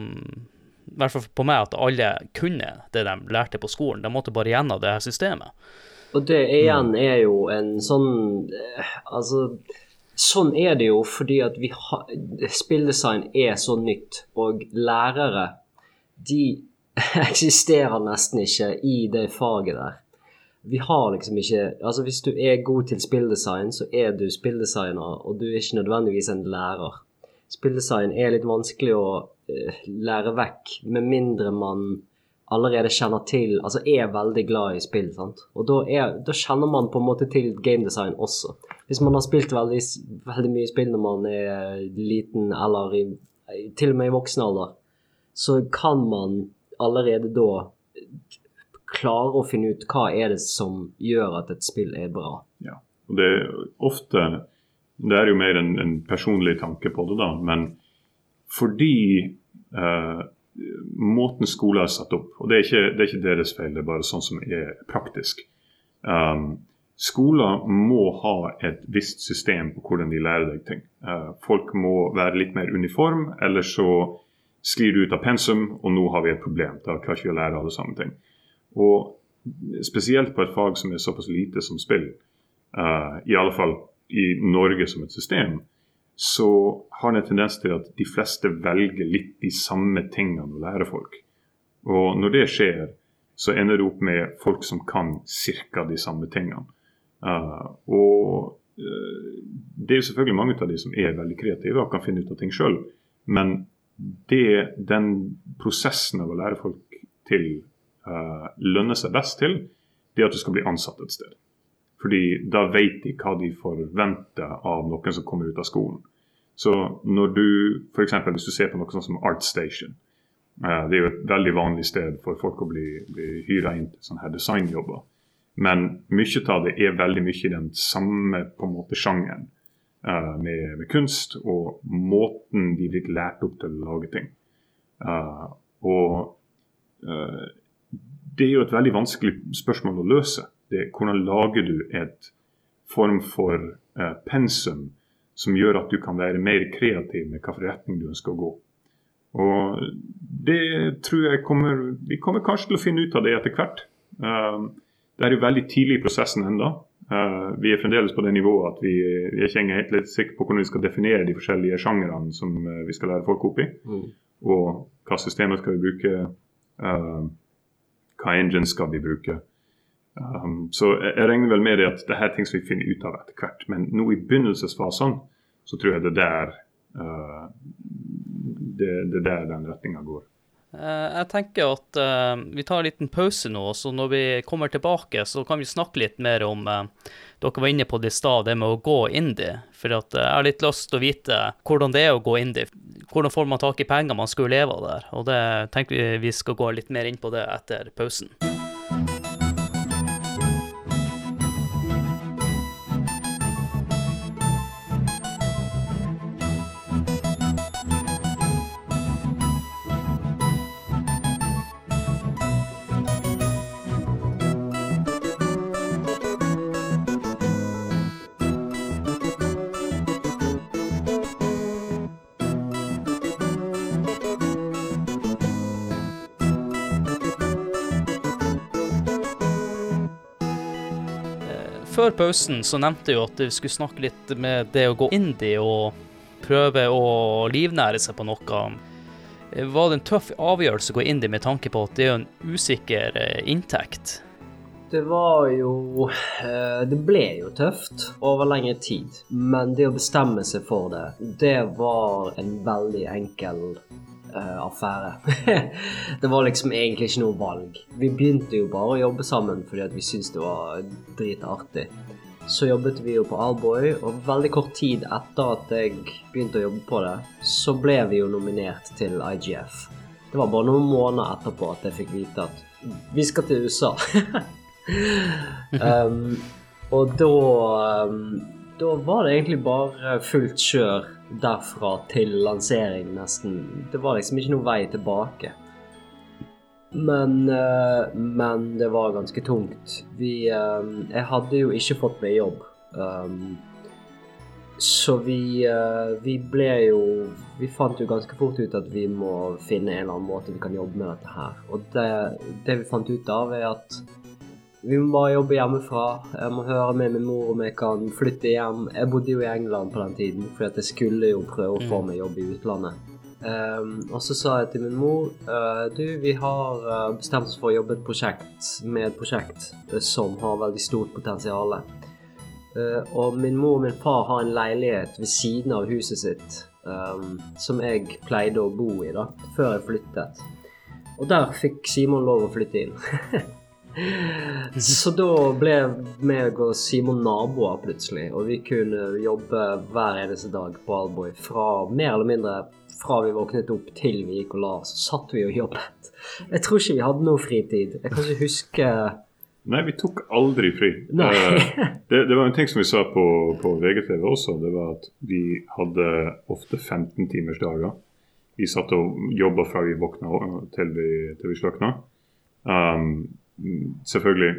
i hvert fall på meg, at alle kunne det de lærte på skolen. De måtte bare gjennom det her systemet. Og det igjen mm. er jo en sånn eh, Altså, sånn er det jo fordi at vi har Spilldesign er så nytt, og lærere, de eksisterer nesten ikke i det faget der vi har liksom ikke Altså, hvis du er god til spilldesign, så er du spilldesigner, og du er ikke nødvendigvis en lærer. Spilldesign er litt vanskelig å uh, lære vekk, med mindre man allerede kjenner til Altså er veldig glad i spill, sant. Og da, er, da kjenner man på en måte til gamedesign også. Hvis man har spilt veldig, veldig mye spill når man er liten, eller i, til og med i voksen alder, så kan man allerede da klare å finne ut hva er det som gjør at et spill er bra. Ja, og det er ofte Det er jo mer en, en personlig tanke på det, da. Men fordi eh, måten skolen er satt opp Og det er, ikke, det er, ikke, deres feil, det er bare sånn som er praktisk. Um, Skoler må ha et visst system på hvordan de lærer deg ting. Uh, folk må være litt mer uniform, eller så sklir du ut av pensum, og nå har vi et problem. Da klarer ikke vi å lære alle samme ting. Og spesielt på et fag som er såpass lite som spill, uh, i alle fall i Norge som et system, så har det en tendens til at de fleste velger litt de samme tingene å lære folk. Og når det skjer, så ender det opp med folk som kan ca. de samme tingene. Uh, og uh, det er jo selvfølgelig mange av de som er veldig kreative og kan finne ut av ting sjøl. Men det, den prosessen av å lære folk til uh, lønner seg best til, det er at du skal bli ansatt et sted. Fordi da vet de hva de forventer av noen som kommer ut av skolen. Så når du, f.eks. hvis du ser på noe sånt som ArtStation, uh, det er jo et veldig vanlig sted for folk å bli, bli hyra inn til sånne her designjobber. Men mye av det er veldig mye i den samme på en måte sjangeren uh, med, med, kunst og måten de blir lært opp til å lage ting. Uh, og det er jo et veldig vanskelig spørsmål å løse. Det, hvordan lager du et form for eh, pensum som gjør at du kan være mer kreativ med hvilken retning du ønsker å gå. Og det tror jeg kommer Vi kommer kanskje til å finne ut av det etter hvert. Uh, det er jo veldig tidlig i prosessen ennå. Uh, vi er fremdeles på det nivået at vi, vi er ikke helt sikre på hvordan vi skal definere de forskjellige sjangrene som uh, vi skal lære folk opp i. Mm. Og hva systemet skal vi bruke. Uh, hva engine skal vi bruke. Um, så jeg, regner vel med det at det er ting som vi finner ut av etter hvert. Men nå i begynnelsesfasene så tror jeg det er der uh, det, det er der den retninga går. Eh, Jeg tenker at eh, vi tar en liten pause nå, så når vi kommer tilbake, så kan vi snakke litt mer om eh, Dere var inne på det i stad, det med å gå indie. For jeg har litt lyst til å vite hvordan det er å gå indie. Hvordan får man tak i penger man skulle leve av der? Og det tenker vi vi skal gå litt mer inn på det etter pausen. Før pausen så nevnte jeg jo at vi skulle snakke litt med det å gå indie og prøve å livnære seg på noe. Eh, Var det en tøff avgjørelse å gå indie med tanke på at det er en usikker eh, inntekt? Det var jo eh, Det ble jo tøft over lengre tid. Men det å bestemme seg for det, det var en veldig enkel eh, affære. det var liksom egentlig ikke noe valg. Vi begynte jo bare å jobbe sammen fordi vi syntes det var dritartig. Så jobbet vi jo på Alboy, og veldig kort tid etter at jeg begynte å jobbe på det, så ble vi jo nominert til IGF. Det var bare noen måneder etterpå at jeg fikk vite at vi skal til USA. um, og da um, Da var det egentlig bare fullt kjør derfra til lansering, nesten. Det var liksom ikke noen vei tilbake. Men, eh, men det var ganske tungt. Vi eh, Jeg hadde jo ikke fått meg jobb. Um, så vi, eh, vi ble jo Vi fant jo ganske fort ut at vi må finne en eller annen måte vi kan jobbe med dette her. Og det, det vi fant ut av, er at vi må bare jobbe hjemmefra. Jeg må høre med min mor om jeg kan flytte hjem. Jeg bodde jo i England på den tiden, fordi jeg skulle jo prøve å få meg jobb i utlandet. Um, og så sa jeg til min mor uh, du, vi har uh, bestemt oss for å jobbe et prosjekt med et prosjekt uh, som har veldig stort potensial. Og min mor og min far har en leilighet ved siden av huset sitt um, som jeg pleide å bo i da, før jeg flyttet. Og der fikk Simon lov å flytte inn. Så da ble meg og Simon naboer plutselig, og vi kunne jobbe hver eneste dag på Alboy. Fra mer eller mindre fra vi våknet opp til vi gikk og la oss, satt vi og jobbet. Jeg tror ikke vi hadde noe fritid. Jeg kan ikke huske Nei, vi tok aldri fri. Eh, det, det var en ting som vi sa på, på VGTV også, det var at vi hadde ofte 15 timers dager. Vi satt og jobba fra vi våkna til vi, til vi slakna. Um, selvfølgelig,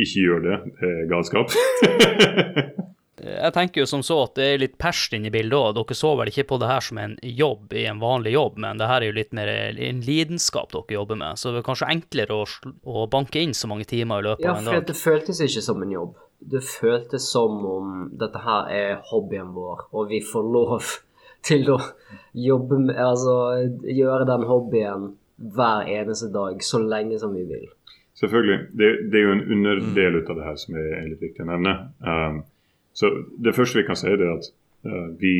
ikke gjør det. Det er galskap. Jeg tenker jo som så at det er litt pers inni i bildet òg. Dere så vel ikke på det her som en jobb i en vanlig jobb, men det her er jo litt mer en lidenskap dere jobber med. Så det er kanskje enklere å, å banke inn så mange timer i løpet Ja, av en for det føltes ikke som en jobb. Det føltes som om dette her er hobbyen vår, og vi får lov til å jobbe med Altså gjøre den hobbyen hver eneste dag så lenge som vi vil. Selvfølgelig. Det, det er jo en underdel ut av det her som er litt viktig å nevne. Um, så Det første vi kan si, er at uh, vi,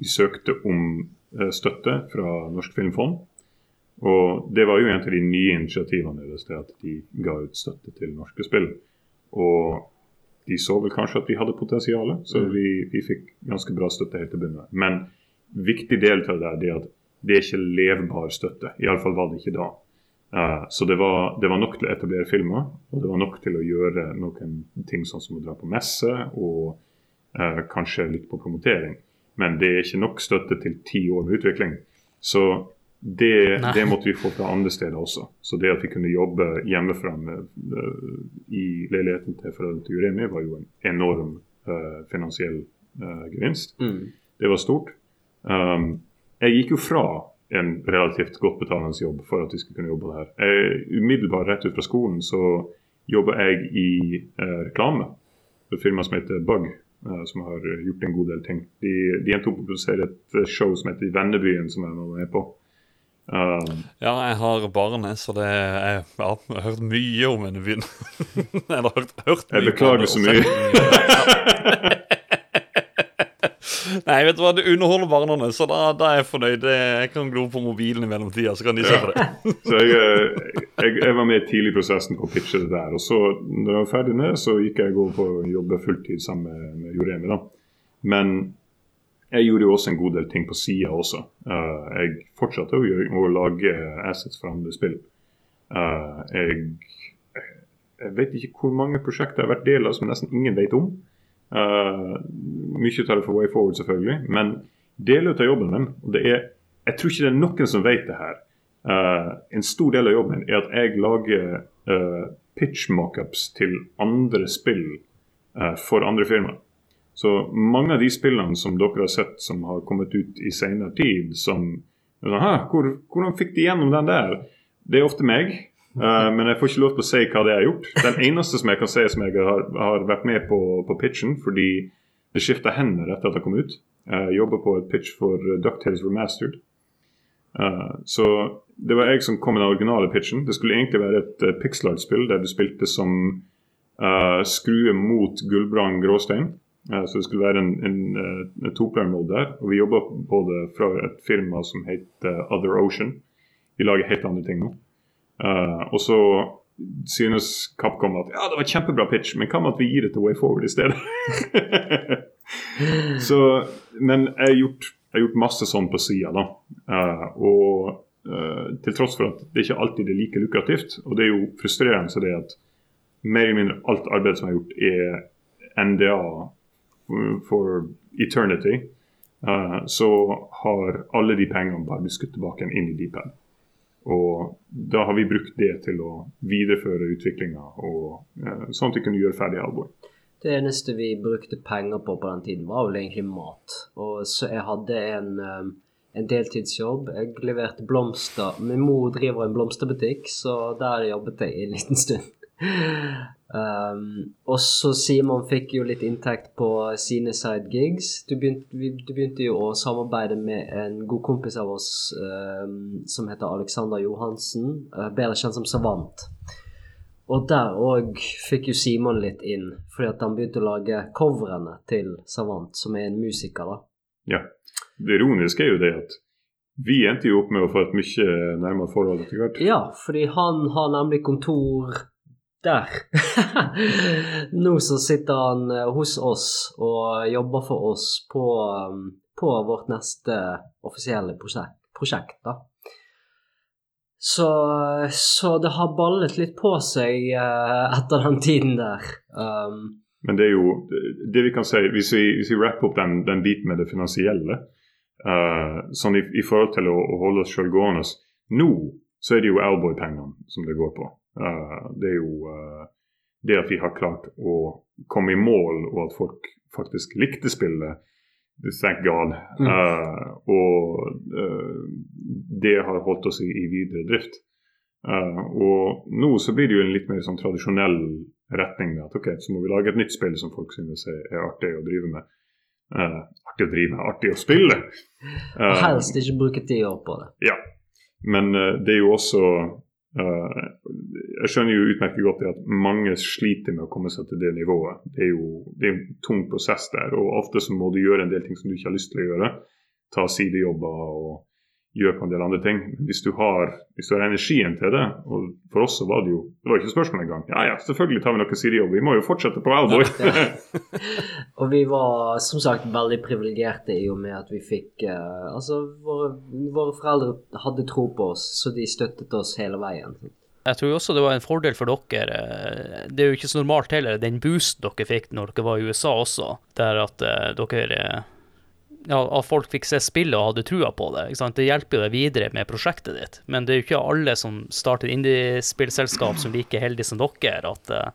vi søkte om uh, støtte fra Norsk Filmfond. Og det var jo en av de nye initiativene deres, det at de ga ut støtte til norske spill. Og de så vel kanskje at vi hadde potensial, så vi, vi fikk ganske bra støtte helt til bunnen. Men viktig del av det er at det er ikke levbar støtte. Iallfall var det ikke da. Eh, så det var, det var nok til å etablere filmer, og det var nok til å gjøre noen ting sånn som å dra på messe og uh, kanskje litt på promotering. Men det er ikke nok støtte til ti år med utvikling. Så det, det måtte vi få fra andre steder også. Så det at vi kunne jobbe hjemmefra med, uh, i leiligheten til foreldrene til Juremi, var jo en enorm finansiell gevinst. Det var stort. Um, jeg gikk jo fra en relativt godt betalende jobb for at vi skulle kunne jobbe her. Jeg, umiddelbart rett ut fra skolen så jobba jeg i eh, reklame for et firma som heter Bug, eh, som har gjort en god del ting. De, de endte opp å produsere et eh, show som heter Vennebyen, som jeg var med på. Um, Ja, jeg har barn, så det er, ja, jeg har hørt mye om Vennebyen. Eller hørt, hørt Jeg mye beklager om det, så mye. Nei, vet du hva, det underholder barna, så da, da er jeg fornøyd. Jeg kan glo på mobilen i mellomtida, så kan de se på det. så jeg, eh, jeg, jeg var med tidlig i prosessen på å pitche det der. Og så, når jeg var ferdig med så gikk jeg over på å jobbe fulltid sammen med, med Joremi. da. Men jeg gjorde jo også en god del ting på sida også. Uh, jeg fortsatte å, gjøre, å lage assets for andre spill. Uh, jeg, jeg vet ikke hvor mange prosjekter jeg har vært del av som nesten ingen vet om. Eh, mye av det for Way Forward, selvfølgelig. Men deler av jobben min, og det er Jeg tror ikke det er noen som vet det her. Uh, en stor del av jobben min er at jeg lager uh, pitch mockups til andre spill uh, for andre firmaer. Så mange av de spillene som dere har sett som har kommet ut i senere tid, som «Hæ, hvor, Hvordan fikk de gjennom den der? Det er ofte meg, eh, men jeg får ikke lov til å si hva det har gjort. Den eneste som jeg kan si som jeg har, har vært med på, på pitchen, fordi det skifta hender etter at det kom ut. Jeg jobber på et pitch for Ducktales Remastered. Uh, så det var jeg som kom med den originale pitchen. Det skulle egentlig være et uh, pixel-art-spill der du spilte som uh, skrue mot Gullbrand Gråstein. Uh, så det skulle være en, en, en toplayer-mode der. Og vi jobber på det fra et firma som heter Other Ocean. Vi lager helt andre ting nå. Eh, og så synes Capcom at ja, det var et kjempebra pitch, men hva med at vi gir det til Way Forward i stedet? så, men jeg har gjort, jeg har gjort masse sånn på sida, da. Uh, og uh, til tross for at det ikke alltid er like lukrativt, og det er jo frustrerende så det er at mer eller mindre alt arbeid som har gjort, er NDA for eternity. Uh, så har alle de pengene bare blitt skutt tilbake inn i Dpad. Og da har vi brukt det til å videreføre utviklinga, eh, sånn at vi kunne gjøre ferdig Alvor. Det eneste vi brukte penger på på den tiden, var vel egentlig mat. Og så jeg hadde en, um, en deltidsjobb. Jeg leverte blomster. Min mor driver en blomsterbutikk, så der jobbet jeg en liten stund. Um, og så Simon fikk jo litt inntekt på sine side gigs. Du du begynte jo å samarbeide med en god kompis av oss um, som heter Alexander Johansen, uh, bedre kjent som Savant. Og der òg fikk jo Simon litt inn, fordi at han begynte å lage coverene til Savant, som er en musiker, da. Ja. Det ironiske er jo det at vi endte jo opp med å få et mye nærmere forhold etter hvert. Ja, fordi han har nemlig kontor der. Nå så sitter han eh, hos oss og jobber for oss på, um, på vårt neste offisielle prosjekt, prosjekt da. Så, så det har ballet litt på seg uh, etter den tiden der. Um, Men det er jo det vi kan si, hvis vi, hvis vi rapper opp den, den biten med det finansielle, uh, sånn i, i, forhold til å, å holde oss sjøl gående Nå så er det jo Alboy-pengene som det går på. Uh, det er jo uh, det at vi har klart å komme i mål, og at folk faktisk likte spillet. Thank God. Mm. Uh, og det har holdt oss i, i videre drift. og nå så blir det jo en litt mer sånn tradisjonell retning med at ok, så må vi lage et nytt spill som folk synes er, artig å drive med. artig å drive med, artig å spille. og helst ikke bruke ti år på det. Ja, men det er jo også Uh, jeg skjønner jo utmerket godt at mange sliter med å komme seg til det nivået. Det er jo det er en tung prosess der, og ofte så må du gjøre en del ting som du ikke har lyst til å gjøre. Ta sidejobber og gjøre på en del andre ting. Men hvis du har, hvis du har energien til det, og for oss så var det jo Det var ikke spørsmål engang. Ja ja, selvfølgelig tar vi noe sidejobb. Vi må jo fortsette på Alboy. og vi var som sagt veldig privilegerte i og med at vi fikk uh, Altså, våre, våre, foreldre hadde tro på oss, så de støttet oss hele veien. Jeg tror også det var en fordel for dere. eh, Det er jo ikke så normalt heller, den boosten dere fikk når dere var i USA også, der at uh, dere ja, at folk fikk se spillet og hadde trua på det. Det hjelper deg videre med prosjektet ditt. Men det er jo ikke alle som starter indiespillselskap som like heldige som dere, at uh,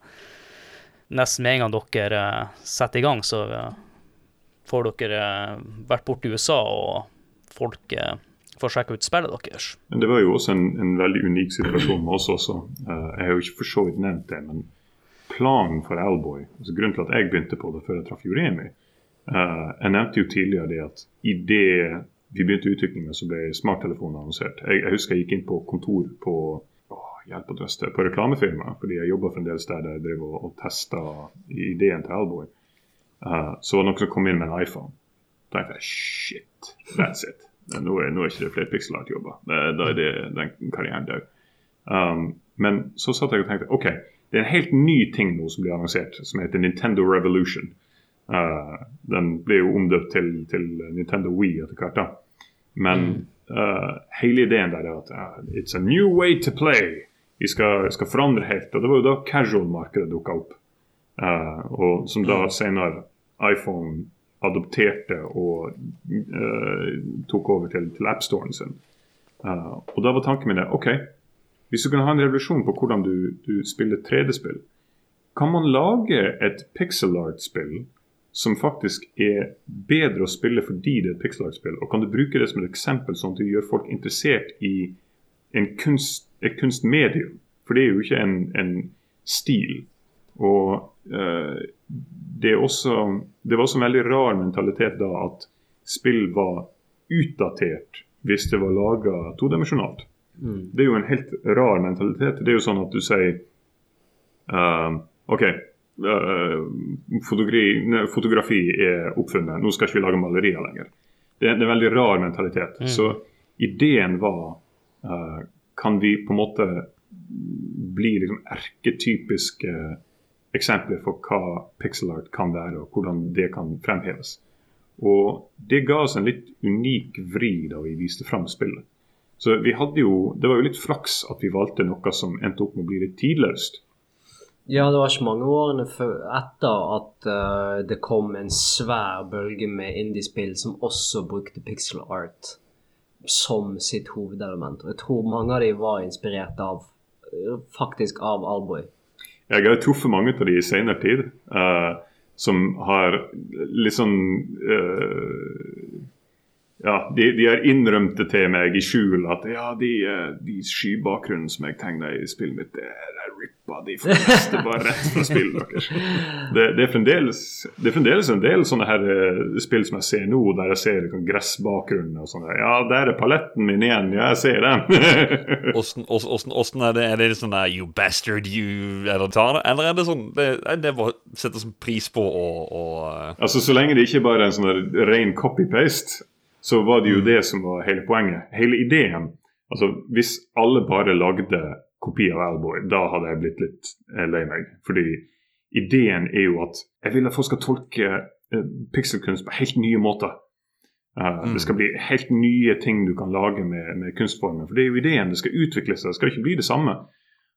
nesten med en gang dere uh, setter i gang, så uh, får dere vært borte i USA, og folk får sjekke ut spillet deres. Men det var jo også en, en veldig unik situasjon med oss også. jeg har jo ikke for så vidt nevnt det, men planen for Alboy, altså grunnen til at jeg begynte på det før jeg traff Joremi, jeg nevnte jo tidligere det at idet vi begynte utviklinga, så ble smarttelefonen annonsert. Jeg, jeg, husker jeg gikk inn på kontor på å, hjelp og trøste, på reklamefirma, fordi jeg jobba fremdeles der jeg drev og, og testa ideen til Alboy. Uh, så var det noen som kom inn med en iPhone. Da tenkte jeg shit, that's it. Nå er, nå er ikke det flere pixelart-jobber. Da er det den karrieren død. Um, men så satt jeg og tenkte OK, det er en helt ny ting nå som blir annonsert, som heter Nintendo Revolution. Uh, den ble jo omdøpt til, til Nintendo Wii etter hvert. da. Men uh, hele ideen der er at uh, it's a new way to play. Vi skal, skal forandre helt. Og det var jo da casual-markedet dukka opp. Og som da senere iPhone adopterte og tok over til, til AppStoren sin. og da var tanken min det, OK, hvis du kan ha en revolusjon på hvordan du, du spiller 3D-spill, kan man lage et pixel art-spill som faktisk er bedre å spille fordi det er et pixel-art-spill. Og kan du bruke det som et eksempel, sånn at du gjør folk interessert i kunst, et kunstmedium? For det er jo ikke en, en stil. Og uh, det, også, det var også en veldig rar mentalitet da at spill var utdatert hvis det var laga todimensjonalt. Mm. Det er jo en helt rar mentalitet. Det er jo sånn at du sier uh, OK, fotografi, fotografi, er oppfunnet. Nå skal ikke vi lage malerier lenger. Det, er en veldig rar mentalitet. Mm. Så ideen var uh, Kan vi på en måte bli liksom erketypiske eksempler for hva pixel art kan være, og hvordan det kan fremheves. Og det ga oss en litt unik vri da vi viste fram spillet. Så vi hadde jo, Det var jo litt flaks at vi valgte noe som endte opp med å bli litt tidløst. Ja, det var ikke mange årene etter at uh, det kom en svær bølge med indiespill som også brukte pixel art som sitt hovedelement. Og jeg tror mange av de var inspirert av faktisk av Alboy. Jeg har truffet mange av de i senere tid uh, som har sånn uh, ja, de, de, har innrømt det til meg i skjul at ja, de, de skybakgrunnen som jeg tegna i spillet mitt, det er rippa de fleste bare rett fra spillet deres. Det, det, er fremdeles, det, er fremdeles, en del sånne her uh, spill som jeg ser nå, der jeg ser liksom, gressbakgrunnen og sånn. Ja, der er paletten min igjen. Ja, jeg ser den. Åssen er det? Er det sånn der you bastard, you Eller det? Eller er det sånn Det, det sånn pris på å, å uh... Altså, så lenge det ikke bare er en sånn ren copy-paste, så var det jo mm. det som var hele poenget. Hele ideen. Altså, Hvis alle bare lagde kopi av Alboy, da hadde jeg blitt litt eh, lei meg. Fordi ideen er jo at jeg vil at folk skal tolke uh, pikselkunst på helt nye måter. Uh, mm. Det skal bli helt nye ting du kan lage med, med, kunstformen. For det er jo ideen. Det skal utvikle seg, det skal ikke bli det samme.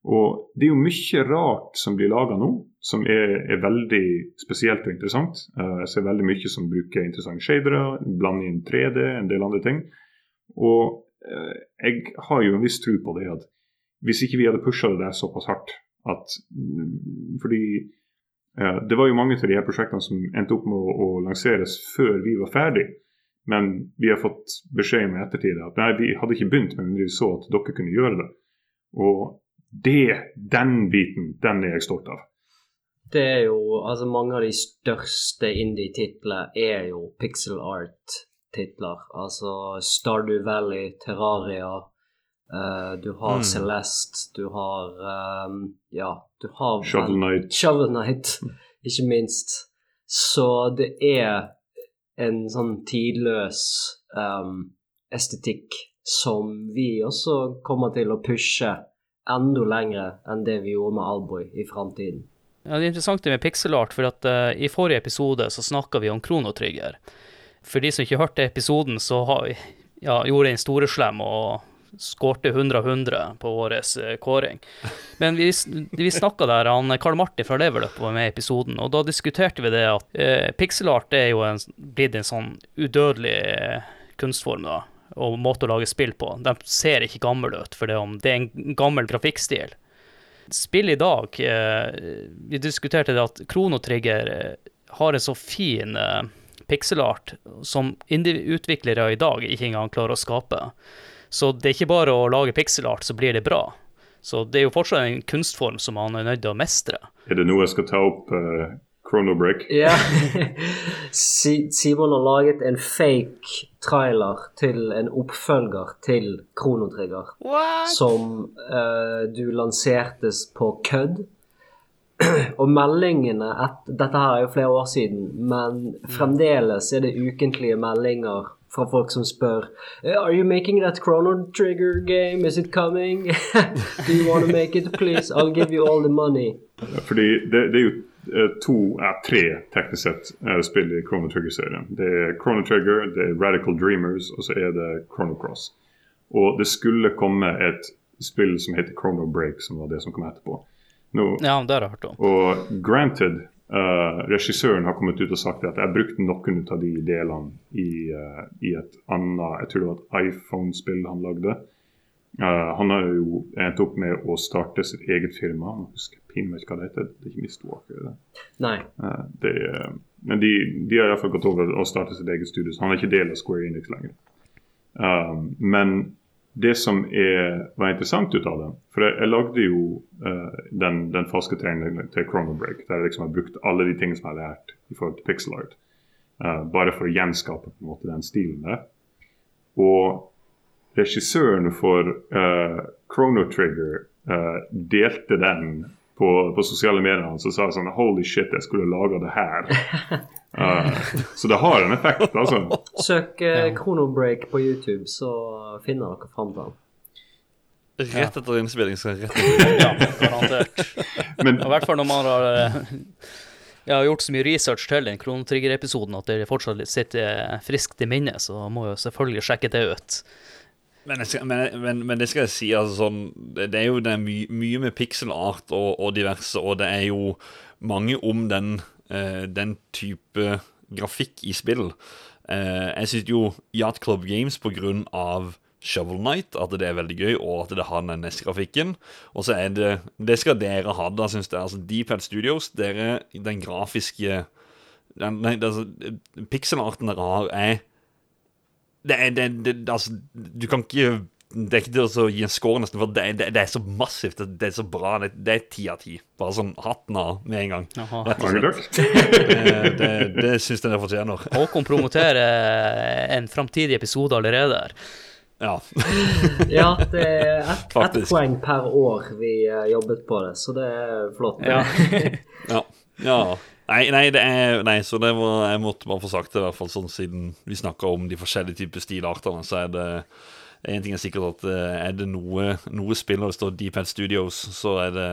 Og det er jo mye rart som blir laga nå, som er, er, veldig spesielt og interessant. Uh, jeg ser veldig mye som bruker interessante shadere, blander inn 3D, en del andre ting. Og jeg har jo en viss tro på det at hvis ikke vi hadde pusha det der såpass hardt at mm, Fordi eh, det var jo mange av de her prosjektene som endte opp med å, å, lanseres før vi var ferdig. Men vi har fått beskjed om ettertid at nei, vi hadde ikke begynt, men vi så at dere kunne gjøre det. Og det, den biten, den er jeg stolt av. Det er jo Altså, mange av de største indie-titlene er jo pixel art-titler. Altså Stardew Valley, Terraria, Uh, du har mm. Celeste, du har um, Ja, du har Shovel Knight. Shovel Knight, ikke minst. Så det er en sånn tidløs um, estetikk som vi også kommer til å pushe enda lenger enn det vi gjorde med Alboy i framtiden. Ja, det er interessant det med pixelart, for at uh, i forrige episode så snakka vi om kronotrigger. For de som ikke hørte episoden, så har, ja, gjorde en storeslem og skårte 100 av 100 på vår eh, kåring. Men vi, vi snakka der, han Karl Martin fra Levelup var med i episoden, og da diskuterte vi det at eh, pixelart er jo en, blitt en sånn udødelig eh, kunstform, da, og måte å lage spill på. De ser ikke gamle ut, for det, det er en gammel grafikkstil. Spill i dag eh, Vi diskuterte det at Kronotrigger eh, har en så fin eh, pixelart som indie-utviklere i dag ikke engang klarer å skape. Så det er ikke bare å lage pixelart, så blir det bra. Så det er jo fortsatt en kunstform som man er nødt til å mestre. Er det noe jeg skal ta opp uh, Chrono Break. Ja. Simon har laget en fake trailer til en oppfølger til Chrono Trigger. Som uh, du lansertes på kødd. Og meldingene et, Dette her er jo flere år siden, men fremdeles er det ukentlige meldinger fra folk som spør "Eh, Are you making that Chrono Trigger game? Is it coming? Do you want to make it? Please, I'll give you all the money. Fordi det, det er jo eh, to, ja, tre teknisk sett eh, spill i Chrono Trigger-serien. Det er Chrono Trigger, det er Radical Dreamers, og så er det Chrono Cross. Og det skulle komme et spill som heter Chrono Break, som var det som kom etterpå. Nå, Ja, det har jeg hørt om. Og granted, eh, regissøren har kommet ut og sagt at jeg brukte noen av de delene i, uh, i et annet Jeg tror det var et iPhone-spill han lagde. Uh, han har jo endt opp med å starte sitt eget firma. Jeg husker pinlig hva det heter. Det er ikke Mistwalker. Det. Nei. Det men de, de har iallfall gått over og startet sitt eget studio, så han er ikke del av Square Enix lenger. Men det som er, var interessant ut av det For jeg, jeg lagde jo uh, den, den falske tegningen til Chrono Break, der jeg liksom har brukt alle de tingene som jeg har lært i forhold til pixel art. uh, bare for å gjenskape på en måte den stilen der. Og regissøren for uh, Chrono Trigger delte den på, på sosiale medier og sa sånn Holy shit, jeg skulle laga det her. Eh, så det har en effekt, altså. Søk Kronobreak Chronobreak på YouTube, så finner dere fram til den. Rett etter innspilling skal rett etter. Ja, garantert. Men I hvert fall når man har eh, jeg har gjort så mye research til den Kronotrigger-episoden at det fortsatt sitter friskt i minnet, så må jeg jo selvfølgelig sjekke det ut. Men, jeg skal, men, men, men det skal jeg si, altså sånn Det, er jo det er my, mye med Pixelart og, og diverse, og det er jo mange om den, eh, den type grafikk i spill. Eh, jeg syns jo Yacht Club Games på grunn av Shovel Knight, at det er veldig gøy, og at det har den NES-grafikken. Og så er det Det skal dere ha, da, syns jeg. Altså, Deephead Studios, dere, den grafiske den, Nei, altså, pixelarten dere har, er det er, det, det, altså, du kan ikke Det er ikke til å gi en score, nesten, for det, det, det er så massivt. Det, det er så bra. Det, det er ti av ti. Bare sånn hatten av med en gang. Jaha. Rett og slett. Det, det, det syns jeg det fortjener. Håkon promoterer en framtidig episode allerede her. Ja. Ja, det er ett et poeng per år vi eh, jobbet på det, så det er flott. Ja. ja. ja. Nei, nei, det er, nei, så det var, jeg måtte bare få sagt det, i hvert fall sånn siden vi snakker om de forskjellige typer stilartene, så er det en ting er sikkert at eh, er det noe, noe spill når det står Deep Head Studios, så er det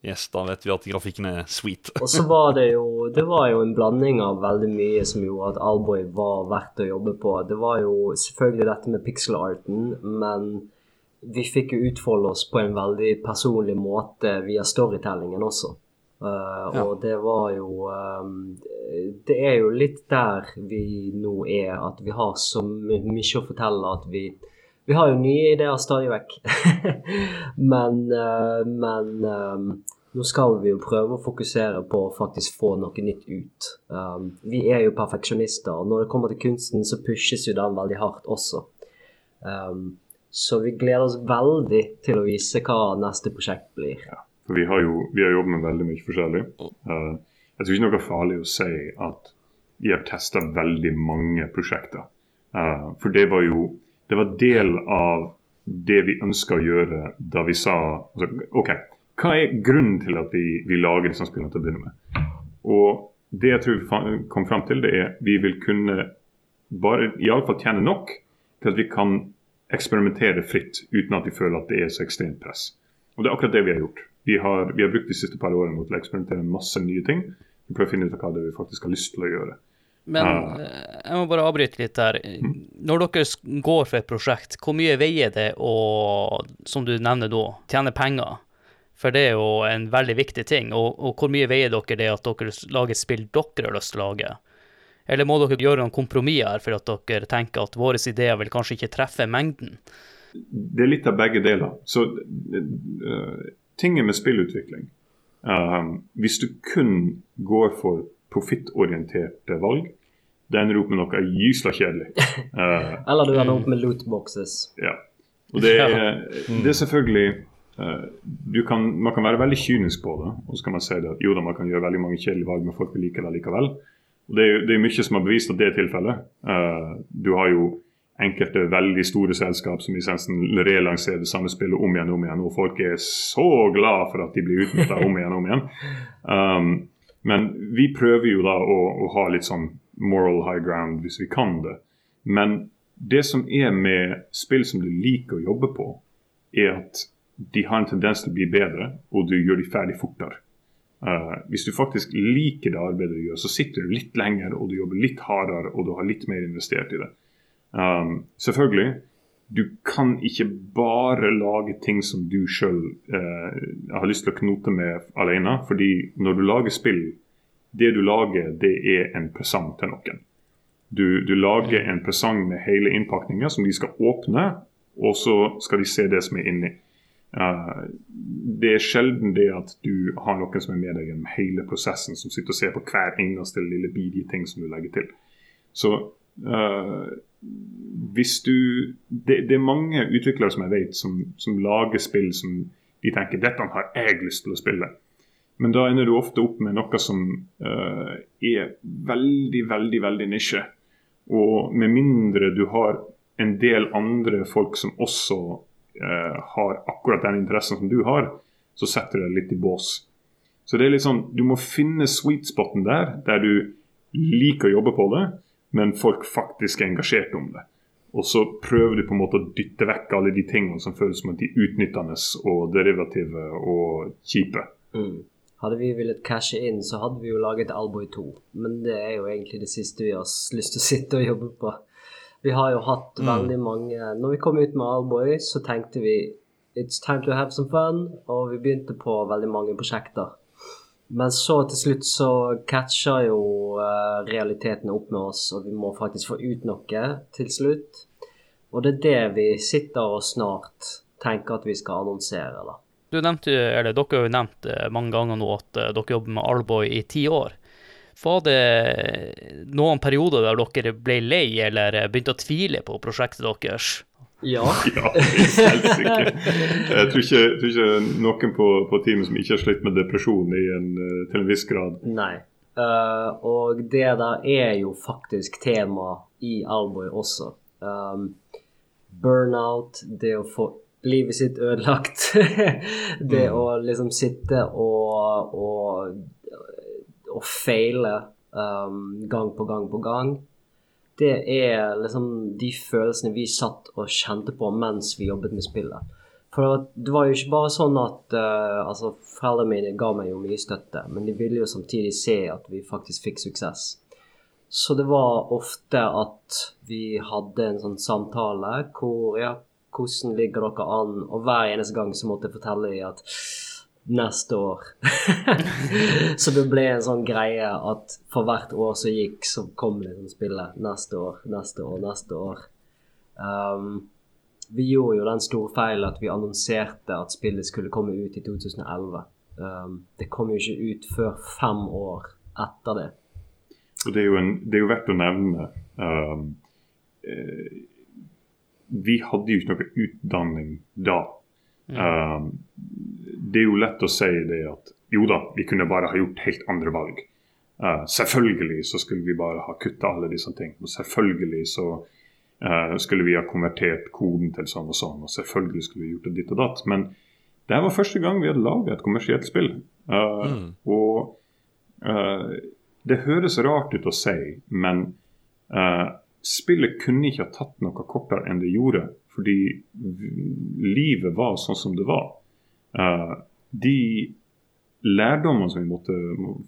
Yes, da vet vi at grafikken er sweet. Og så var det jo Det var jo en blanding av veldig mye som gjorde at Alboy var verdt å jobbe på. Det var jo selvfølgelig dette med pixel-arten, men vi fikk jo utfolde oss på en veldig personlig måte via storytellingen også. Uh, Ja. Og det var jo um, Det er jo litt der vi nå er, at vi har så mye å fortelle at vi vi har jo nye ideer stadig vekk. men eh, men eh, nå skal vi jo prøve å fokusere på å faktisk få noe nytt ut. Um, vi er jo perfeksjonister, og når det kommer til kunsten, så pushes jo den veldig hardt også. Um, så vi gleder oss veldig til å vise hva neste prosjekt blir. For vi har jo vi har jobbet med veldig mye forskjellig. Uh, jeg tror ikke noe er farlig å si at vi har testa veldig mange prosjekter. Uh, for det var jo det var del av det vi ønska å gjøre da vi sa altså, OK, hva er grunnen til at vi, vi lager disse spillene til å begynne med? Og det jeg tror vi kom fram til, det er vi vil kunne bare iallfall tjene nok til at vi kan eksperimentere fritt uten at vi føler at det er så ekstremt press. Og det er akkurat det vi har gjort. Vi har, vi har brukt de siste par årene til å eksperimentere masse nye ting. Vi prøver å finne ut av hva det vi faktisk har lyst til å gjøre. Men eh, jeg må bare avbryte litt der. Når dere går for et prosjekt, hvor mye veier det å, som du nevner nå, tjene penger? For det er jo en veldig viktig ting. Og, og hvor mye veier dere det at dere lager spill dere har lyst til å lage? Eller må dere gjøre noen kompromisser her for at dere tenker at våre ideer vil kanskje ikke treffe mengden? Det er litt av begge deler. Så uh, tinget med spillutvikling uh, Hvis du kun går for profittorienterte valg, det ender opp med noe gysla kjedelig. Uh, Eller du ender opp med lootboxes. Ja. Og det er, det er selvfølgelig uh, du kan, Man kan være veldig kynisk på det, og så kan man si det at jo da, man kan gjøre veldig mange kjedelige valg, men folk vil like det likevel. Og Det er, jo- det er mye som har bevist at det er tilfellet. Uh, du har jo enkelte veldig store selskap som i essensen relanserer det samme spillet om igjen og om igjen, og folk er så glad for at de blir utnytta om igjen og om igjen. Um, men vi prøver jo da å, å ha litt sånn moral high ground hvis vi kan det. Men det som er med spill som du liker å jobbe på, er at de har en tendens til å bli bedre, og du gjør de ferdig fortere. Uh, hvis du faktisk liker det arbeidet du gjør, så sitter du litt lenger og du jobber litt hardere og du har litt mer investert i det. Um, selvfølgelig, du kan ikke bare lage ting som du sjøl har lyst til å knote med alene. fordi når du lager spill, det du lager, det er en presang til noen. Du, du lager en presang med hele innpakninga som de skal åpne, og så skal de se det som er inni. Uh, det er sjelden det at du har noen som er med deg gjennom hele prosessen, som sitter og ser på hver eneste lille bidige ting som du legger til. Så uh, hvis du det, det er mange utviklere som jeg vet, som, som lager spill som de tenker dette har jeg lyst til å spille. Men da ender du ofte opp med noe som uh, er veldig, veldig, veldig nisje. Og med mindre du har en del andre folk som også uh, har akkurat den interessen som du har, så setter du deg litt i bås. Så det er litt sånn, du må finne sweet spoten der, der du liker å jobbe på det, men folk faktisk er engasjert om det. Og så prøver de på en måte å dytte vekk alle de tingene som føles som at de er utnyttende og derivative og kjipe. Mm. Hadde vi villet cashe inn, så hadde vi jo laget Alboy 2. Men det er jo egentlig det siste vi har lyst til å sitte og jobbe på. Vi har jo hatt veldig mange Når vi kom ut med Alboy, så tenkte vi It's time to have some fun, og vi begynte på veldig mange prosjekter. Men så til slutt så catcher jo uh, realitetene opp med oss, og vi må faktisk få ut noe til slutt. Og det er det vi sitter og snart tenker at vi skal annonsere, da. Du nevnte, eller Dere har jo nevnt eh, mange ganger nå at eh, dere jobber med Alboy i ti år. Var det noen perioder der dere ble lei eller eh, begynte å tvile på prosjektet deres? Ja. Ja. Jeg tror ikke, tror ikke noen på, på teamet som ikke har slitt med depresjon i en, eh, til en viss grad. Nei. Uh, og det der er jo faktisk tema i Alboy også. Um, burnout, det å få livet sitt ødelagt. det å liksom sitte og, og, og feile um, gang på gang på gang. Det er liksom de følelsene vi satt og kjente på mens vi jobbet med spillet. For det var jo ikke bare sånn at uh, altså Foreldrene mine ga meg jo mye støtte, men de ville jo samtidig se at vi faktisk fikk suksess. Så det var ofte at vi hadde en sånn samtale hvor ja, hvordan ligger dere an? Og hver eneste gang så måtte jeg fortelle dem at neste år. så det ble en sånn greie at for hvert år som gikk, så kom liksom spillet neste år, neste år, neste år. Um, vi gjorde jo den store feilen at vi annonserte at spillet skulle komme ut i 2011. Um, det kom jo ikke ut før fem år etter det. Og det er jo, en, det er jo verdt å nevne um, eh, Vi hadde jo ikke noe utdanning da. Um, det er jo lett å si det at jo da, vi kunne bare ha gjort helt andre valg. Uh, selvfølgelig så skulle vi bare ha kutta alle disse tingene. Og selvfølgelig så uh, skulle vi ha konvertert koden til sånn og sånn. Og selvfølgelig skulle vi gjort det ditt og datt. Men det her var første gang vi hadde laget et kommersielt spill. Uh, Og uh, det høres rart ut å si, men spillet kunne ikke ha tatt noe kortere enn det gjorde. Fordi livet var sånn som det var. Uh, de lærdommene som vi måtte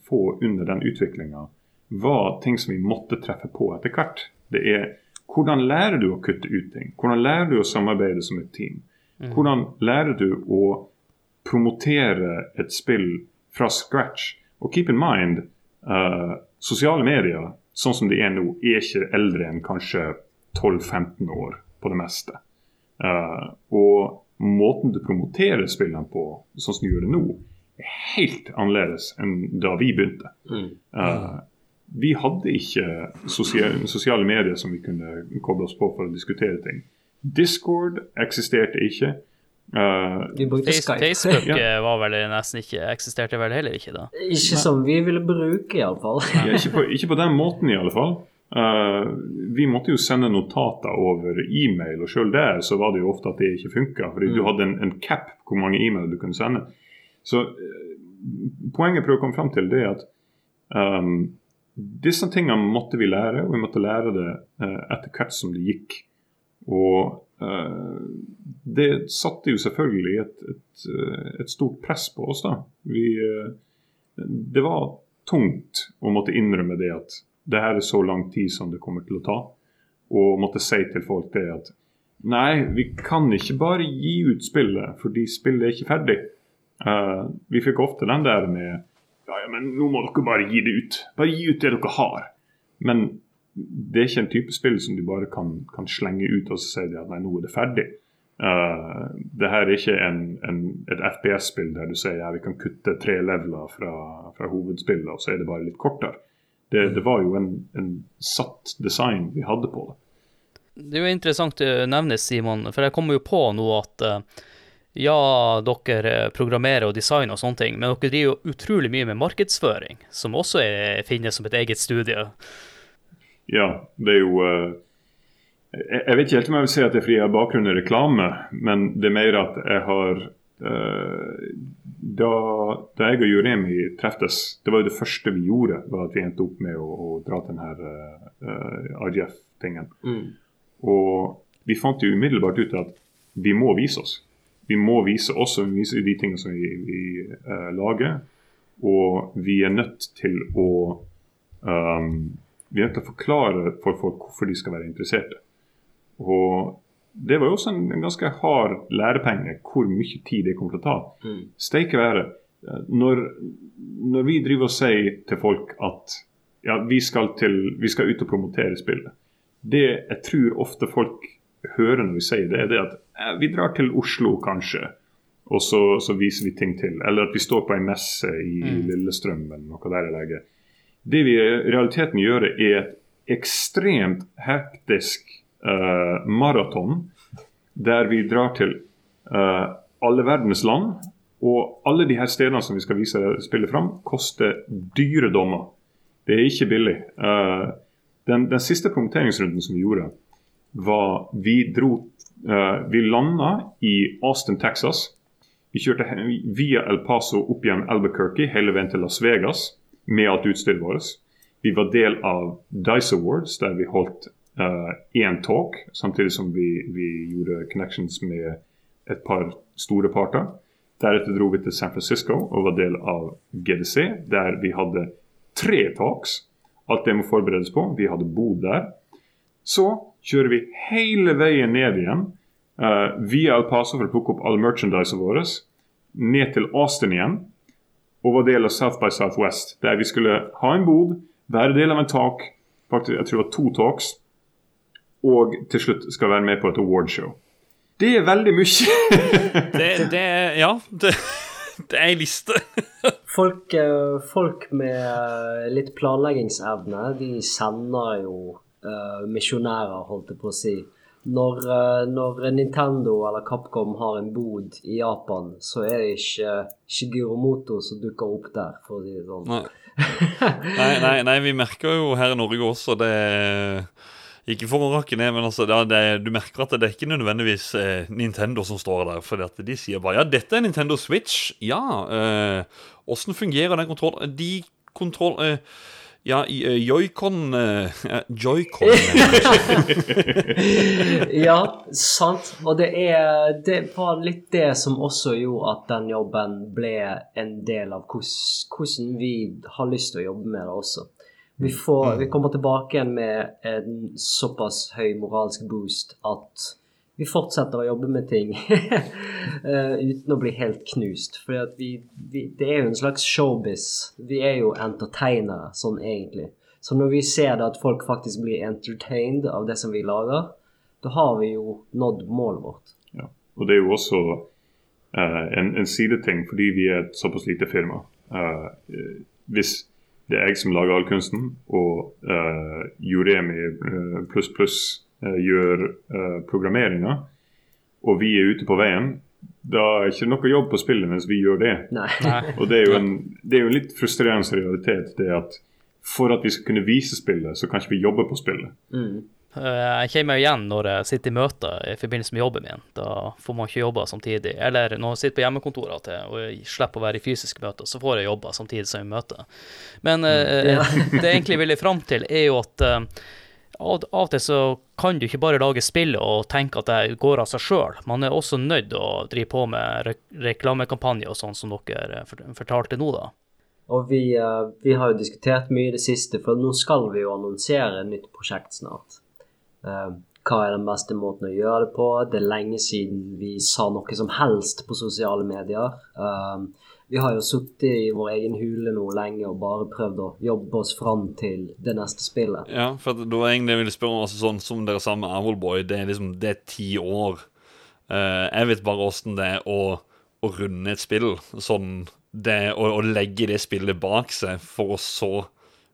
få under den utviklinga, var ting som vi måtte treffe på etter hvert. Det er hvordan lærer du å kutte ut ting? Hvordan lærer du å samarbeide som et team? Hvordan lærer du å promotere et spill fra scratch? Og keep in mind, uh, sosiale medier, sånn som de er nå, er ikke eldre enn kanskje 12-15 år på det meste. Uh, og måten du promoterer spillene på, sånn som du gjør det nå, er helt annerledes enn da vi begynte. Eh, vi hadde ikke sosiale, sosiale medier som vi kunne koble oss på for å diskutere ting. Discord eksisterte ikke. Uh. Facebook ja. var vel nesten ikke eksisterte vel heller ikke da? Ikke som vi ville bruke, iallfall. ja, ikke, på, ikke på den måten, i alle fall. Uh, vi måtte jo sende notater over e-mail, og sjøl der så var det jo ofte at det ikke funka. Fordi mm. du hadde en, en cap hvor mange e-mail du kunne sende. Så uh, poenget jeg prøver å komme fram til, det er at um, disse tingene måtte vi lære, og vi måtte lære det uh, etter hvert som det gikk. Og det satte jo selvfølgelig et, et, et, stort press på oss. da. Vi, det var tungt å måtte innrømme det at det her er så lang tid som det kommer til å ta. Og måtte si til folk det at nei, vi kan ikke bare gi ut spillet fordi spillet er ikke ferdig. Uh, vi fikk ofte den der med ja, ja, men nå må dere bare gi det ut. Bare gi ut det dere har. Men det er ikke en type spill som du bare kan, kan slenge ut og si at nei, nå er det ferdig. Uh, det her er ikke en, en, et FPS-spill der du sier ja, vi kan kutte tre leveler fra, fra hovedspillet, og så er det bare litt kortere. Det, det var jo en, en, satt design vi hadde på det. Det er jo interessant å nevne, Simon, for jeg kommer jo på nå at eh, ja, dere programmerer og designer og sånne ting, men dere driver jo utrolig mye med markedsføring, som også er, finnes som et eget studie. Ja, det er jo uh, Jeg vet ikke helt om jeg vil si at det er fordi jeg har bakgrunn i reklame, men det er mer at jeg har da, da, jeg og Juremi treftes, det var jo det første vi gjorde, var at vi endte opp med å, å dra til denne uh, eh, RGF-tingen. Mm. Og vi fant jo umiddelbart ut at vi må vise oss. Vi må vise oss og vise de tingene som vi, vi uh, lager. Og vi er nødt til å um, Vi er nødt til å forklare for folk hvorfor de skal være interesserte. Og det var jo også en, en, ganske hard lærepenge hvor mye tid det kommer til å ta. Mm. Steike være. Eh, når, når, vi driver og sier til folk at ja, vi skal, til, vi skal ut og promotere spillet Det jeg tror ofte folk hører når vi sier det, er det at eh, vi drar til Oslo kanskje, og så, så, viser vi ting til. Eller at vi står på ei messe i mm. Lillestrøm eller noe der legget. Det vi i realiteten gjør, er et ekstremt hektisk uh, maraton der vi drar til uh, alle verdens land. Og alle de her stedene som vi skal vise spillet fram, koster dyre dommer. Det er ikke billig. Uh, den, den, siste promoteringsrunden som vi gjorde, var Vi dro Vi landa i Austin, Texas. Vi kjørte via El Paso opp igjen Albuquerque, hele veien til Las Vegas med alt utstyret vårt. Vi var del av Dice Awards, der vi holdt én uh, talk, samtidig som vi, vi, gjorde connections med et par store parter. Deretter dro vi til San Francisco og var del av GDC, der vi hadde tre talks. Alt det må forberedes på. Vi hadde bodd der. Så kjører vi hele veien ned igjen uh, via El Paso for å plukke opp all merchandise vår, Ned til Austin igjen og var del av South by Southwest, der vi skulle ha en bod, være del av en talk. Faktisk, jeg tror det var to talks og til slutt skal være med på et awardshow. Det er veldig mye. det, det, ja. Det, det er ei liste. folk, eh, folk, med litt planleggingsevne, de sender jo uh, misjonærer, holdt jeg på å si. Når, når, Nintendo eller Capcom har en bod i Japan, så er det ikke Shigeru Moto som dukker opp der, for å si det sånn. Nei. nei, nei, nei, vi merker jo her i Norge også det ikke for å rakke ned, men altså, det, du merker at det er ikke nødvendigvis eh, Nintendo som står der. For de sier bare ja, dette er Nintendo Switch. Ja, åssen eh, fungerer den kontrollen? De kontroll... Eh, ja, joikon Joikon. uh, Joycon Ja, sant. Og det er Det var litt det som også gjorde at den jobben ble en del av hvordan vi har lyst til å jobbe med det også. Vi, får, mm. vi kommer tilbake igjen med en såpass høy moralsk boost at vi fortsetter å jobbe med ting uh, uten å bli helt knust. For vi, vi, det er jo en slags showbiz. Vi er jo entertainere sånn egentlig. Så når vi ser at folk faktisk blir entertained av det som vi lager, da har vi jo nådd målet vårt. Ja, og det er jo også uh, en, en sideting fordi vi er et såpass lite firma. Uh, hvis det er jeg som lager all kunsten, og uh, Juremi uh, pluss pluss uh, gjør uh, programmeringa. Og vi er ute på veien. da er ikke noe jobb på spillet mens vi gjør det. Nei. Og det er jo en, det er jo en litt frustrerende realitet, det at for at vi skal kunne vise spillet, så kan ikke vi jobbe på spillet. Mm. Eh, Jeg kjenner meg igjen når jeg sitter i møter i forbindelse med jobben min. Da får man ikke jobbe samtidig. Eller når jeg sitter på hjemmekontoret og jeg slipper å være i fysiske møter, så får jeg jobbe samtidig som jeg møter. Men eh, Ja. det jeg egentlig vil fram til, er jo at eh, av og til så kan du ikke bare lage spill og tenke at det går av seg sjøl. Man er også nødt til å drive på med re reklamekampanje og sånn som dere fortalte nå, da. Og vi, vi har jo diskutert mye i det siste, for nå skal vi jo annonsere et nytt prosjekt snart. Eh, hva er den beste måten å gjøre det på? Det er lenge siden vi sa noe som helst på sosiale medier. Eh, vi har jo sittet i vår egen hule nå lenge og bare prøvd å jobbe oss fram til det neste spillet. Ja, for det var egentlig jeg ville spørre om, altså sånn som dere sa med Owlboy, det er liksom, det er ti år. Eh, jeg vet bare åssen det er å, å runde et spill. Sånn det å, å legge det spillet bak seg for å så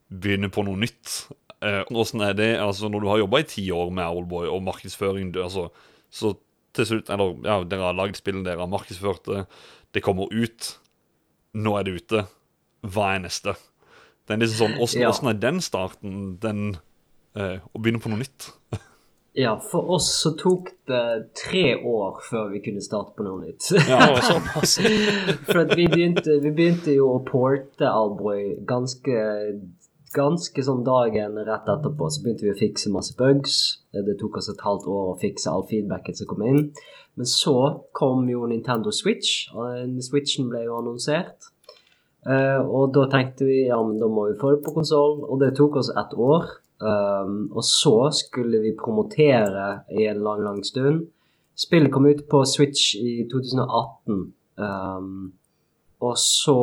begynne på noe nytt. Eh, Åssen er det altså når du har jobba i ti år med Owlboy og markedsføring, du, altså, så til slutt Eller ja, dere har lagd spillet, dere har markedsført det, det kommer ut. Nå er det ute. Hva er neste? Det er liksom sånn, Åssen Ja. er den starten? Den eh, Å begynne på noe nytt? Ja, for oss så tok det tre år før vi kunne starte på noe nytt. Ja, såpass. For vi begynte, vi begynte jo å porte Albroy ganske, ganske sånn dagen rett etterpå. Så begynte vi å fikse masse bugs. Det tok oss et halvt år å fikse all feedbacken som kom inn. Men så kom jo Nintendo Switch. og Switchen ble jo annonsert. Uh, og da tenkte vi ja, men da må vi få det på konsoll, og det tok oss ett år. Um, og så skulle vi promotere i en lang, lang stund. Spillet kom ut på Switch i 2018. Um, og så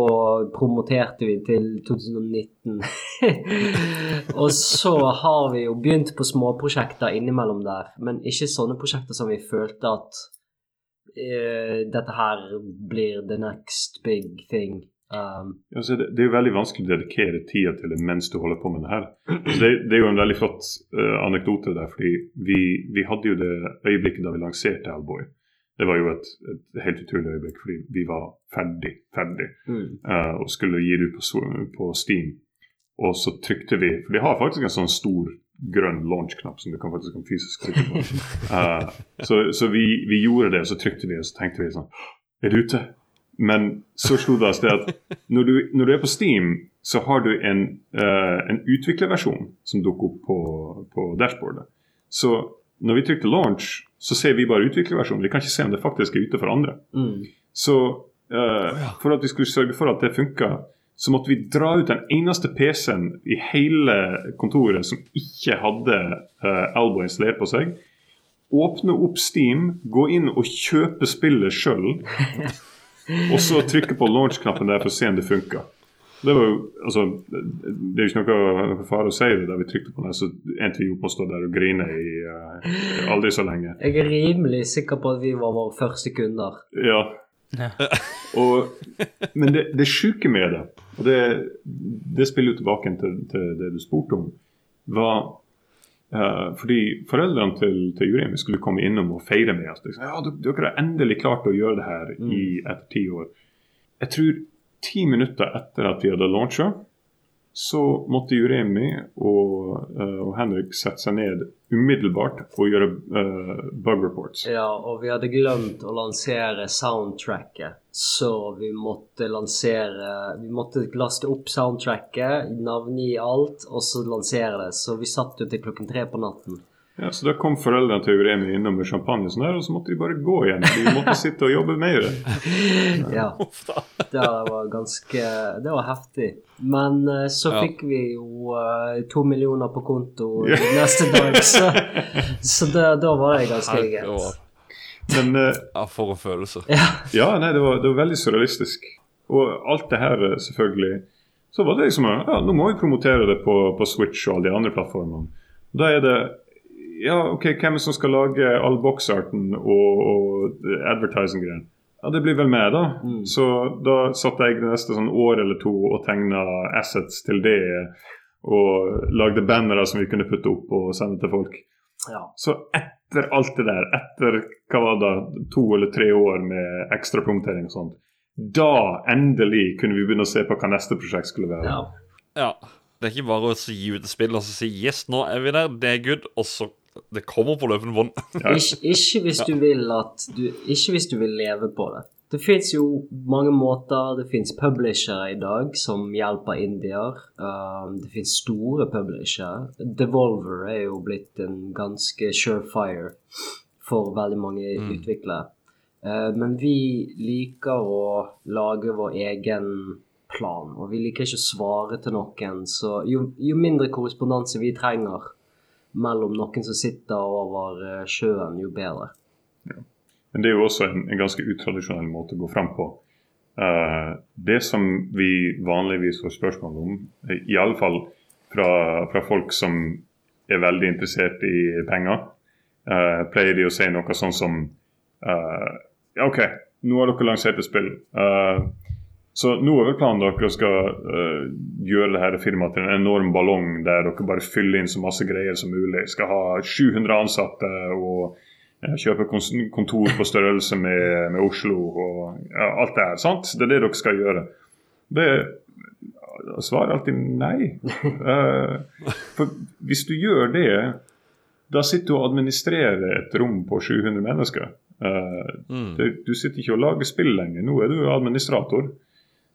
promoterte vi til 2019. og så har vi jo begynt på småprosjekter innimellom der, men ikke sånne prosjekter som vi følte at uh, dette her blir the next big thing. Um, Altså, det, det er jo veldig vanskelig å dedikere tida til det mens du holder på med det her. Det, det er jo en veldig flott uh, anekdote der, fordi vi, vi hadde jo det øyeblikket da vi lanserte Hellboy. Det var jo et, et helt utrolig øyeblikk, fordi vi var ferdig, ferdig, mm, uh, og skulle gi det ut på, på Steam. Og så trykte vi, for de har faktisk en sånn stor grønn launch-knapp som du kan faktisk kan fysisk trykke på. uh, så så vi, vi gjorde det, og så trykte vi, og så tenkte vi sånn Er det ute? Men så slo det oss det at når du, når du er på Steam, så har du en, uh, en utviklerversjon som dukker opp på, på dashboardet. Så når vi trykte launch, så ser vi bare utviklerversjonen. Vi kan ikke se om det faktisk er ute for andre. mm, Så eh, for at vi skulle sørge for at det funka, så måtte vi dra ut den eneste PC-en i hele kontoret som ikke hadde uh, Albo installert på seg. Åpne opp Steam, gå inn og kjøpe spillet sjøl. og så trykke på launch-knappen der for å se om det funka. Det var jo, altså, det er jo ikke noe, fare å si det da vi trykte på den, så endte vi opp med å stå der og grine i uh, aldri så lenge. jeg er rimelig sikker på at vi var våre første kunder. Ja, Ja. Og, men det, det sjuke med det, og det, det spiller jo tilbake til, til det du spurte om, var uh, fordi foreldrene til, til Juremi skulle komme innom og feire med oss. Liksom, ja, dere- dere har endelig klart å gjøre det her i etter ti år. Jeg tror ti minutter etter at vi hadde launcha, så måtte Juremi og, eh, og Henrik sette seg ned umiddelbart og gjøre uh, bug reports. Ja, og vi hadde glemt å lansere soundtracket, så vi måtte lansere Vi måtte laste opp soundtracket, navngi alt, og så lansere det. Så vi satt jo til klokken tre på natten. Ja, så Da kom foreldrene til Uremi innom med champagne, og sånn her, og så måtte de bare gå igjen. De måtte sitte og jobbe mer. Ja. Det var ganske Det var heftig. Men eh, så Ja. fikk vi jo uh, to millioner på konto neste dag, så, så da, da var det ganske greit. Men uh, Ja, for en følelse. ja, nei, det var, det var veldig surrealistisk. Og alt det her, selvfølgelig Så var det liksom Ja, nå må vi promotere det på, på Switch og alle de andre plattformene. Da er det Ja, OK, hvem er det som skal lage all boxarten og, og advertising-greien? Ja, det blir vel meg, da. Mm. Så da satt jeg det neste sånn år eller to og tegna assets til det. Og lagde bannere som vi kunne putte opp og sende til folk. Ja. Så etter alt det der, etter hva var det, to eller tre år med ekstra promotering og sånt, da endelig kunne vi begynne å se på hva neste prosjekt skulle være. Ja. Ja. Det er ikke bare å gi ut et spill og så si 'yes, nå er vi der', det er good, og så Det kommer på løpende bånd. Ikke, ikke hvis du vil at du Ikke hvis du vil leve på det. Det fins jo mange måter. Det fins publishere i dag som hjelper indier. Um, det fins store publishere. Devolver er jo blitt en ganske surefire for veldig mange utviklere. Uh, men vi liker å lage vår egen plan, og vi liker ikke å svare til noen. Så jo, jo mindre korrespondanse vi trenger mellom noen som sitter over eh, sjøen, jo bedre. Men det er jo også en, en ganske utradisjonell måte å gå fram på. Uh, det som vi vanligvis får spørsmål om, eh, i alle fall fra, fra folk som er veldig interessert i penger, uh, pleier de å si noe sånn som uh, OK, nå har dere lansert et spill. Eh, så nå er vel planen dere skal uh, gjøre det her firmaet til en enorm ballong der dere bare fyller inn så masse greier som mulig. Skal ha 700 ansatte og uh, kjøpe kontor på størrelse med, med Oslo og ja, alt det her. sant? Det er det dere skal gjøre. Det svarer alltid nei. Uh, for hvis du gjør det, da sitter du og administrerer et rom på 700 mennesker. Mm. du sitter ikke og lager spill lenger. Nå er du administrator.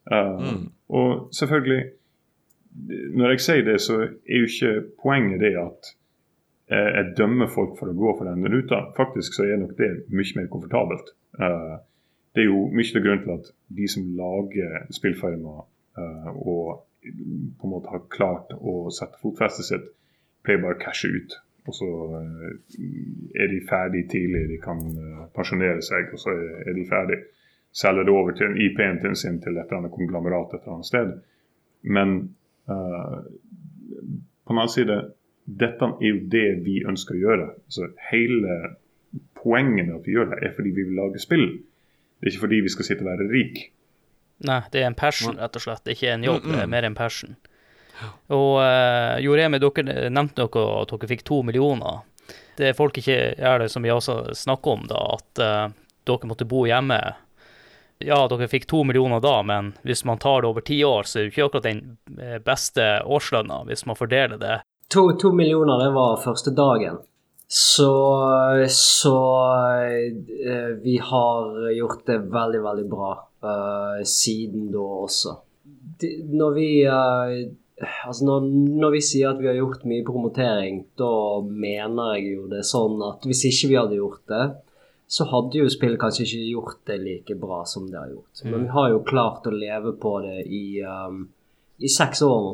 Eh, Mm. Og selvfølgelig, når jeg sier det, så er jo ikke poenget det at uh, jeg dømmer folk for å gå for den ruta. Faktisk så er nok det mye mer komfortabelt. Uh, det er jo mye av grunnen til at de som lager spillfirma eh, og på en måte har klart å sette fotfestet sitt, pleier bare å cashe ut. Og så er de ferdig tidlig, de kan pensjonere seg, og så er de ferdig. Selger det over til IP-en til sin til et eller annet konglomerat et eller annet sted. Men uh, på den annen side, dette er jo det vi ønsker å gjøre. Altså, hele poenget med at vi gjør det, er fordi vi vil lage spill. Det er ikke fordi vi skal sitte og være rik. Nei, det er en passion, rett og slett. Det er ikke en jobb, Mm, mm. det er mer en passion. Og uh, Joremi, dere nevnte noe at dere fikk to millioner. Det folk ikke gjør det, som vi også snakker om, da, at uh, dere måtte bo hjemme. Ja, dere fikk to millioner da, men hvis man tar det over ti år, så er det ikke akkurat den eh, beste årslønna, hvis man fordeler det. To, to millioner, det var første dagen. Så, så eh, vi har gjort det veldig, veldig bra uh, siden da også. Det, når vi uh, Altså når, når vi sier at vi har gjort mye promotering, da mener jeg jo det sånn at hvis ikke vi hadde gjort det, så hadde jo spillet kanskje ikke gjort det like bra som det har gjort. Men vi har jo klart å leve på det i, um, i seks år nå.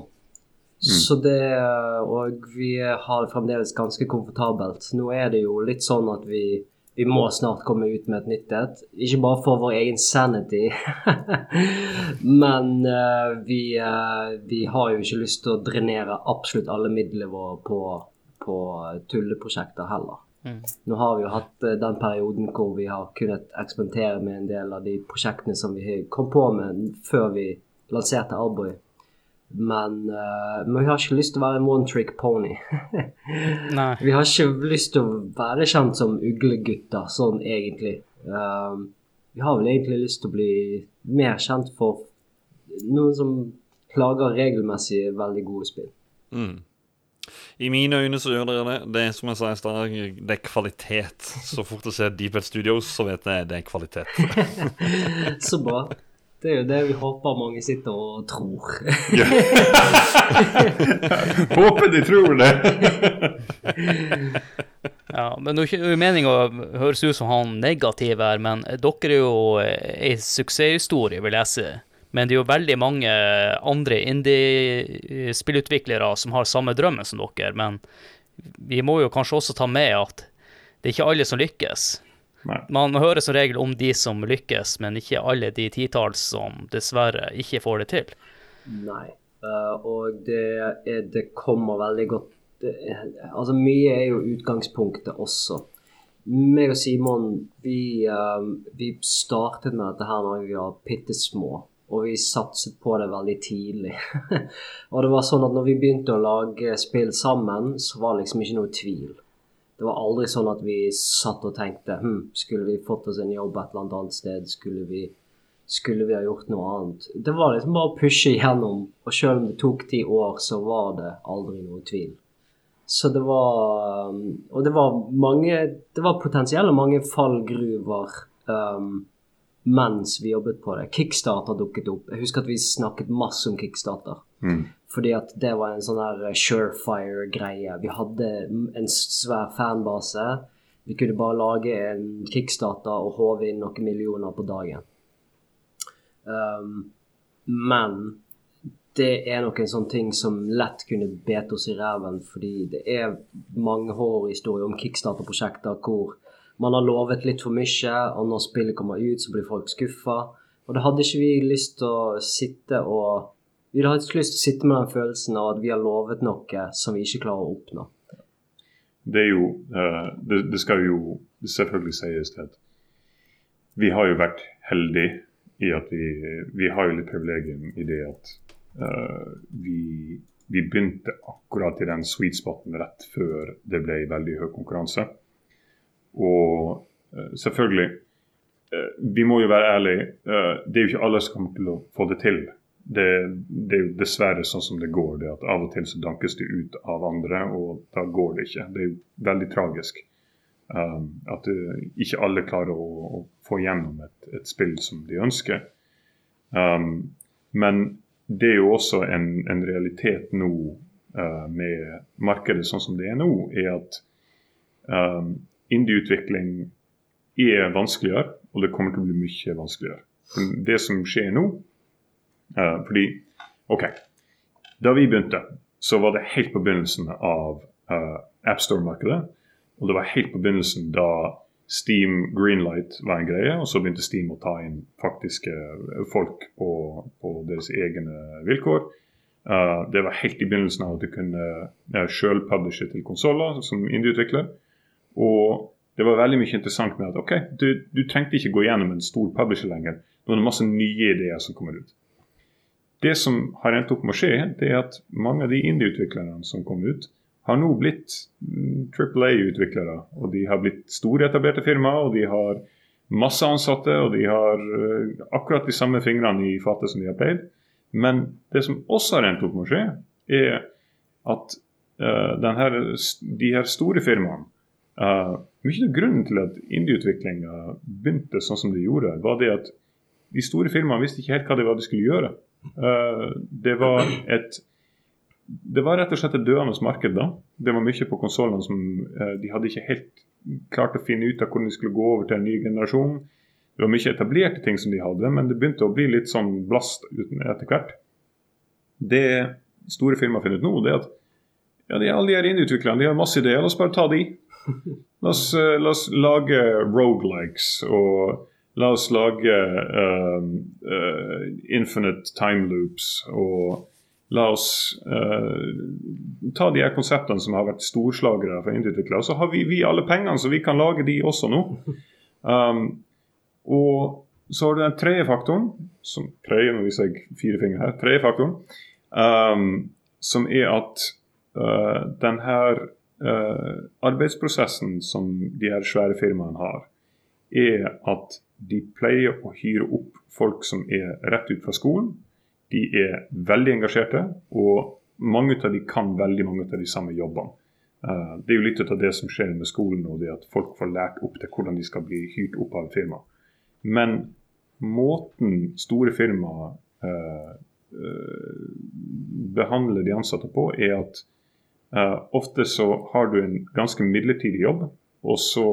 Så det Og vi har det fremdeles ganske komfortabelt. Nå er det jo litt sånn at vi, vi må snart komme ut med et nytt et. Ikke bare for vår egen sanity, men uh, vi, uh, vi har jo ikke lyst til å drenere absolutt alle midlene våre på, på tulleprosjekter heller. Mm. Nå har vi jo hatt eh, den perioden hvor vi har kunnet eksperimentere med en del av de prosjektene som vi kom på med før vi lanserte Arboy. Men, uh, men vi har ikke lyst til å være en one trick pony. Nei. vi har ikke lyst til å være kjent som uglegutter, sånn egentlig. Um, vi har vel egentlig lyst til å bli mer kjent for noen som lager regelmessig veldig gode spill. Mm. I mine øyne så gjør dere det. Det er som jeg sa i stad, det er kvalitet. Så fort jeg ser Deep Head Studios, så vet jeg det er kvalitet. Så bra. Det er jo det vi håper mange sitter og tror. Håper de tror det! Ja, men det er jo ikke meninga å høres ut som han negativ her, men dere er jo ei suksesshistorie, vil jeg si. Men det er jo veldig mange andre indie-spillutviklere som har samme drømmen som dere. Men vi må jo kanskje også ta med at det er ikke alle som lykkes. Nei. Man hører som regel om de som lykkes, men ikke alle de titalls som dessverre ikke får det til. Nei. uh, og det, er, det kommer veldig godt det, Altså, mye er jo utgangspunktet også. Meg og Simon, vi, uh, vi startet med dette her når vi var bitte små. Og vi satset på det veldig tidlig. og det var sånn at når vi begynte å lage spill sammen, så var det liksom ikke noe tvil. Det var aldri sånn at vi satt og tenkte hm, skulle vi fått oss en jobb et eller annet sted, skulle vi, skulle vi ha gjort noe annet? Det var liksom bare å pushe igjennom, og selv om det tok ti år, så var det aldri noe tvil. Så det var um, Og det var mange Det var potensielle mange fallgruver um, mens vi jobbet på det. Kickstarter dukket opp. Jeg husker at vi snakket masse om Kickstarter. Mm. Fordi at det var en sånn her surefire-greie. Vi hadde en svær fanbase. Vi kunne bare lage en kickstarter og håve inn noen millioner på dagen. Um, men det er nok en sånn ting som lett kunne bete oss i ræven, fordi det er mange horrorhistorier om kickstarter-prosjekter hvor man har lovet litt for mye, og når spillet kommer ut, så blir folk skuffa. Og det hadde ikke vi lyst til å sitte og Vi hadde ikke lyst til å sitte med den følelsen av at vi har lovet noe som vi ikke klarer å oppnå. Det er jo eh, det, det skal jo selvfølgelig sies at vi har jo vært heldige i at vi, vi har jo litt privilegium i det at uh, vi, vi begynte akkurat i den sweet spoten rett før det ble veldig høy konkurranse. Og eh, selvfølgelig eh, Vi må jo være ærlige. eh, det er jo ikke alle som kommer til å få det til. Det, det er jo dessverre sånn som det går. det at Av og til så dankes det ut av andre, og da går det ikke. Det er jo veldig tragisk. Um, at ikke alle klarer å, å få gjennom et, et, spill som de ønsker. Um, men det er jo også en, en realitet nå uh, med markedet sånn som det er nå, er at um, indieutvikling er vanskeligere, og det kommer til å bli mye vanskeligere. Det som skjer nå uh, Fordi OK. Da vi begynte, så var det helt på begynnelsen av uh, AppStore-markedet. Og det var helt på begynnelsen da Steam Greenlight var en greie, og så begynte Steam å ta inn faktiske folk på, på deres egne vilkår. Uh, det var helt i begynnelsen av at du kunne uh, sjøl publishe til konsoller som indieutvikler. Og det var veldig mye interessant med at ok, du, du trengte ikke gå gjennom en stor publisher lenger. Nå er det masse nye ideer som kommer ut. Det som har endt opp med å skje, det er at mange av de indie-utviklerne som kom ut, har nå blitt Triple A-utviklere. Og de har blitt store, etablerte firmaer, og de har masse ansatte, og de har uh, akkurat de samme fingrene i fatet som de har pleid. Men det som også har endt opp med å skje, er at uh, her, de her store firmaene Uh, mye av grunnen til at indieutviklinga begynte sånn som det gjorde, var det at de store firmaene visste ikke helt hva det var de skulle gjøre. Uh, det var et det var rett og slett et døende marked da. Det var mye på konsollene som uh, de hadde ikke helt klart å finne ut av hvordan de skulle gå over til en ny generasjon. Det var mye etablerte ting som de hadde, men det begynte å bli litt sånn blast etter hvert. Det store firmaer finner ut nå, det er at ja, de, alle de her innutviklerne de har masse ideer, la oss bare ta de. La oss, uh, la oss lage rogelikes og la oss lage uh, uh, infinite time loops og la oss ta de her konseptene som har vært storslagere for indieutviklere. Så har vi, vi, alle pengene, så vi kan lage de også nå. Um, og så har du den tredje faktoren, som tredje, nå viser jeg fire fingre her, tredje faktoren, um, som er at den her Uh, arbeidsprosessen som de her svære firmaene har, er at de pleier å hyre opp folk som er rett ut fra skolen. De er veldig engasjerte, og mange av de kan veldig mange av de samme jobbene. Uh, det er jo litt av det som skjer med skolen og det at folk får lært opp til hvordan de skal bli hyrt opp av et firma. Men måten store firmaer uh, behandler de ansatte på, er at ofte så har du en ganske midlertidig jobb, og så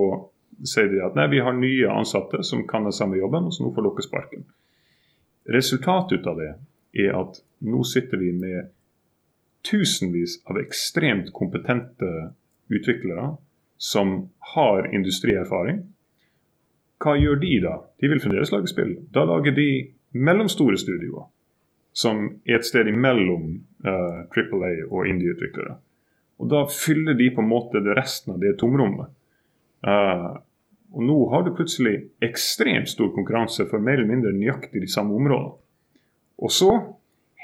sier de at nei, vi har nye ansatte som kan den samme jobben, og så nå får dere sparken. Resultatet ut av det er at nå sitter vi med tusenvis av ekstremt kompetente utviklere som har industrierfaring. Hva gjør de da? De vil fremdeles lage spill. Da lager de mellomstore studioer som er et sted imellom uh, Triple A og indieutviklere. Og da fyller de på en måte det resten av det tomrommet. Uh, og nå har du plutselig ekstremt stor konkurranse for mer eller mindre nøyaktig de samme områdene. Og så,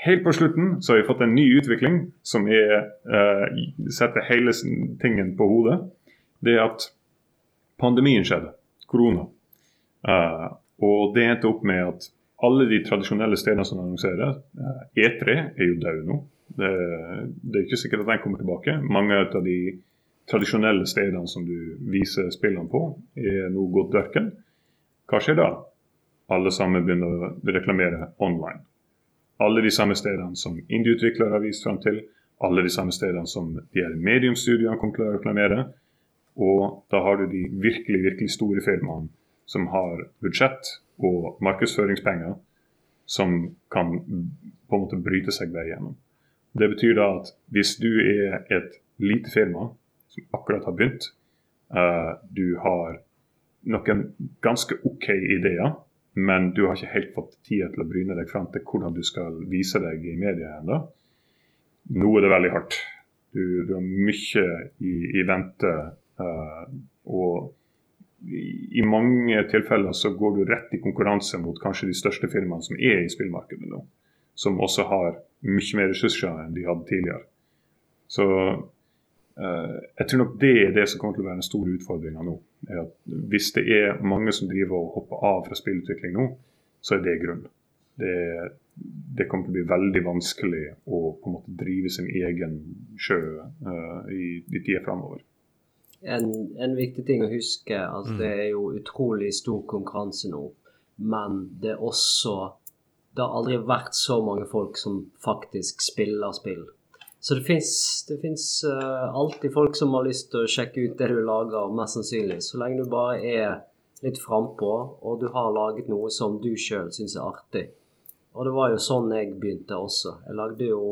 helt på slutten, så har vi fått en ny utvikling som er, uh, setter hele tingen på hodet. det er at pandemien skjedde. Korona. Uh, og det endte opp med at alle de tradisjonelle stedene som annonserer, eh, E3 er jo døde nå. Det, det er ikke sikkert at den kommer tilbake. Mange av de tradisjonelle stedene som du viser spillene på, er nå gått dørken. Hva skjer da? Alle sammen begynner å reklamere online. Alle de samme stedene som indieutviklere har vist fram til, alle de samme stedene som de her mediumstudioene kommer til å reklamere. Og da har du de virkelig, virkelig store firmaene som har budsjett og markedsføringspenger som kan på en måte bryte seg vei gjennom. Det betyr da at hvis du er et lite firma som akkurat har begynt, uh, du har noen ganske OK ideer, men du har ikke helt fått tid til å bryne deg fram til hvordan du skal vise deg i media ennå. Nå er det veldig hardt. Du, du har mye i, i vente. Uh, og i, i mange tilfeller så går du rett i konkurranse mot kanskje de største firmaene som er i spillmarkedet nå. Som også har mye mer ressurser enn de hadde tidligere. Så eh, jeg tror nok det er det som kommer til å være den store utfordringa nå. er at Hvis det er mange som driver og hopper av fra spillutvikling nå, så er det grunn. Det, det kommer til å bli veldig vanskelig å på en måte drive sin egen sjø eh, i, i tida framover. En, en viktig ting å huske altså det er jo utrolig stor konkurranse nå, men det er også Det har aldri vært så mange folk som faktisk spiller spill. Så det fins uh, eh, alltid folk som har lyst til å sjekke ut det du lager, mest sannsynlig. Så lenge du bare er litt frampå, og du har laget noe som du sjøl syns er artig. Og det var jo sånn jeg begynte også. Jeg lagde jo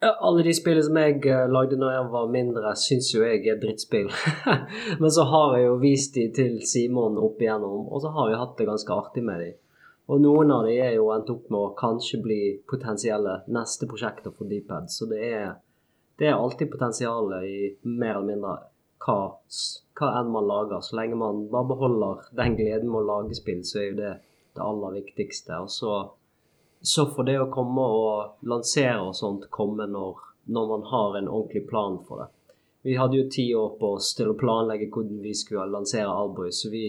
ja, alle de spillene som jeg eh, lagde når jeg var mindre, syns jo jeg er drittspill. Men så har jeg jo vist de til Simon opp igjennom, og så har vi hatt det ganske artig med de. Og noen av de er jo endt opp med å kanskje bli potensielle neste prosjekter for Dpad. Så det er, det er alltid potensialet i mer eller mindre hva, hva enn man lager. Så lenge man bare beholder den gleden med å lage spill, så er jo det det aller viktigste. Og så så får det å komme og lansere og sånt komme når, når man har en ordentlig plan for det. Vi hadde jo ti år på oss til å planlegge hvordan vi skulle lansere Alboy, så vi,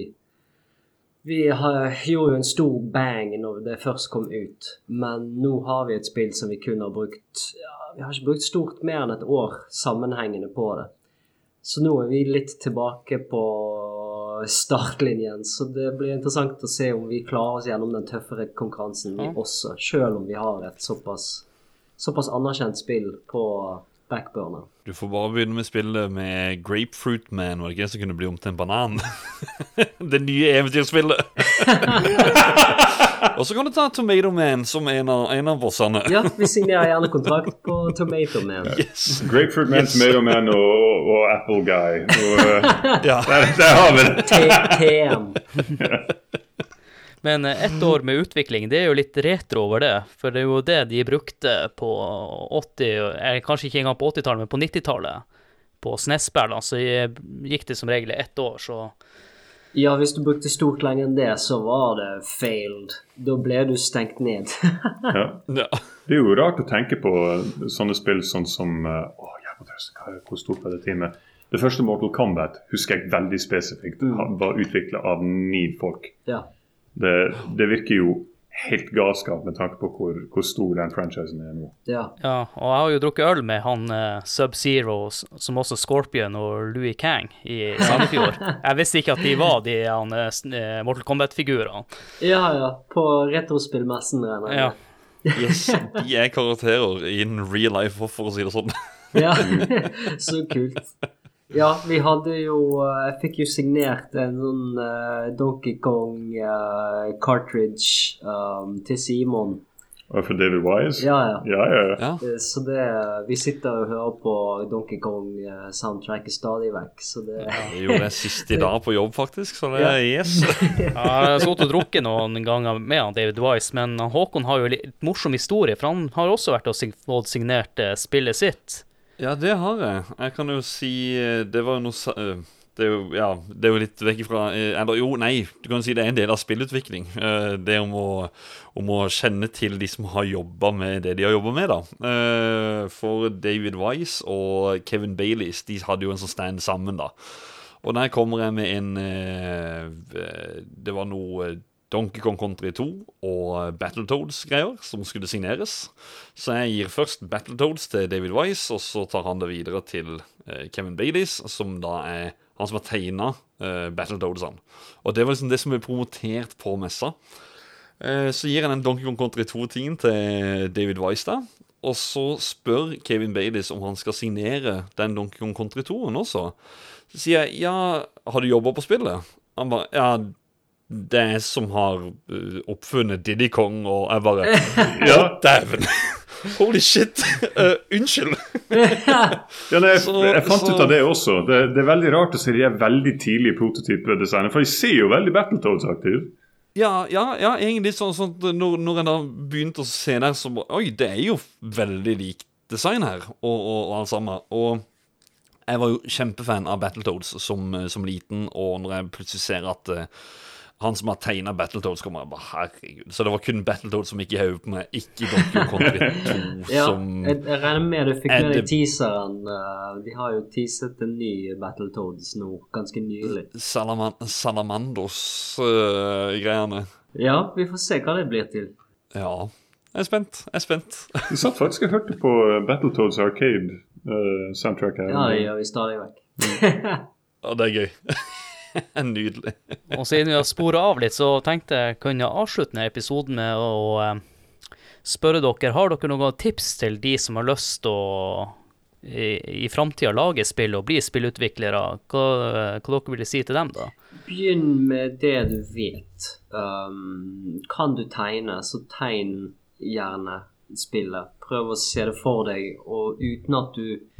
vi har, gjorde jo en stor bang når det først kom ut. Men nå har vi et spill som vi kun har brukt ja, Vi har ikke brukt stort mer enn et år sammenhengende på det. Så nå er vi litt tilbake på startlinjen, så det blir interessant å se om vi klarer oss gjennom den tøffere konkurransen vi også, selv om vi har et såpass, såpass anerkjent spill på backburner. Du får bare begynne med spillet med Grapefruit Man. Var det ikke det som kunne bli om til en banan? det nye eventyrspillet. Og så kan du ta Tomato Man som en av, en av bossene. Ja, vi signerer gjerne kontrakt på Tomato Man. Yes. Grapefruit Man, Yes. Tomato Man og, og Apple Guy. Og, eh, Ja. der, der har vi det. TM. Men eh, ett år med utvikling, det er jo litt retro over det. For det er jo det de brukte på 80, eller kanskje ikke engang på 80-tallet, men på 90-tallet. På SNES-spill, så gikk det som regel ett år, så Ja, hvis du brukte stort lenger enn det, så var det failed. Da ble du stengt ned. Ja. Det er jo rart å tenke på sånne spill sånn som eh, Å, er- hvor stort var det teamet? Det første Mortal Kombat husker jeg veldig spesifikt. Var utvikla av ni folk. ja. Det, det virker jo helt galskap med tanke på hvor, hvor stor den franchisen er nå. ja. Ja, og jeg har jo drukket øl med han uh, Sub-Zero, som også Scorpion og Louis Kang i Sandefjord. Jeg visste ikke at de var de han, uh, Mortal Kombat-figurene. Ja, ja. På retrospillmessen, regner jeg Ja. Yes, de er karakterer in real life, for å si det sånn. Ja, så kult. Ja, vi hadde jo eh, Jeg fikk jo signert en sånn uh, Donkey Kong uh, cartridge um, til Simon. Og for David Wise? Ja, ja. ja, ja. ja. Ja. Så det Vi sitter og hører på Donkey Kong-soundtracket stadig vekk, så det Jeg gjorde det sist i dag på jobb, faktisk, så det er yes. Ja, Jeg har sittet og drukket noen ganger med David Wise, men Håkon har jo en litt morsom historie, for han har også vært og fått signert spillet sitt. Ja, det har jeg. Jeg kan jo si eh, Det var jo noe eh, det er jo, ja, det er jo litt vekk ifra eh, Eller jo, nei, du kan si det er en del av spillutvikling. Det om å, om å kjenne til de som har jobba med det de har jobba med, da. For David Wise og Kevin Baileys, de hadde jo en sånn stand sammen, da. Og der kommer jeg med en Det var noe Donkey Kong Country 2 og Battletoads-greier som skulle signeres. Så jeg gir først Battletoads til David Wise, og så tar han det videre til eh, Kevin Baileys, som da er han som har tegna uh, Battletoadsene. Og det var liksom det som ble promotert på messa. Eh, så gir jeg den Donkey Kong Country 2-tingen til David Wise da. Og så spør Kevin Baileys om han skal signere den Donkey Kong Country 2-en også. Så sier jeg ja, har du jobba på spillet? Han bare ja, det er jeg som har uh, oppfunnet Diddy Kong, og jeg bare Ja, dæven! Holy shit! Uh, unnskyld! Ja, nei, jeg, jeg fant så- ut av det også. Det, det er veldig rart å se de er veldig tidlige prototypedesignet, For de ser jo veldig Battletoads-aktige ut. Ja, ja, ja, egentlig sånn, sånn når, når jeg da begynte å se der, så Oi, det er jo veldig likt design her, og, og, og alt sammen. Og jeg var jo kjempefan av Battletoads som, som liten, og når jeg plutselig ser at eh, han som har tegna Battletoads, kommer jeg bare Herregud. Så det var kun Battletoads som gikk i hodet på meg, ikke Donkey Kong Country 2 Ja, som jeg, jeg regner med du fikk med deg teaseren. eh, de har jo teaset en ny Battletoads nå, ganske nylig. Salaman Salamandos-greiene. Ja, vi får se hva det blir til. ja. Jeg er spent. Jeg er spent. du satt faktisk og hørte på eh, Battletoads Arcade-soundtrack her. Ja, det gjør vi stadig vekk. Ja, det er gøy. Nydelig. Og siden vi har spora av litt, så tenkte jeg kunne avslutte denne episoden med å eh, spørre dere Har dere noen tips til de som har lyst til å i, i framtida lage spill og bli spillutviklere? Hva, hva dere ville si til dem, da? Begynn med det du vet. Um, kan du tegne, så tegn gjerne spillet. Prøv å se det for deg, og uten at du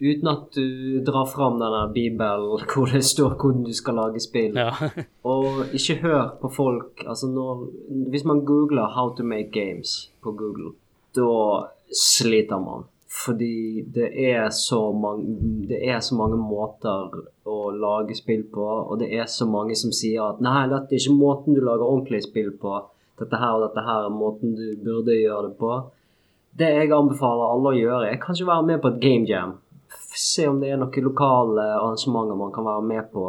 Uten at du drar fram denne bibelen hvor det står hvordan du skal lage spill. Ja. Og ikke hør på folk altså når, Hvis man googler 'How to make games' på Google, da sliter man. Fordi det er så mange Det er så mange måter å lage spill på, og det er så mange som sier at 'Nei, dette er ikke måten du lager ordentlig spill på'. Dette her og dette her er måten du burde gjøre det på. Det jeg anbefaler alle å gjøre, er kanskje være med på et game jam. Se om det er noen lokale arrangementer man kan være med på.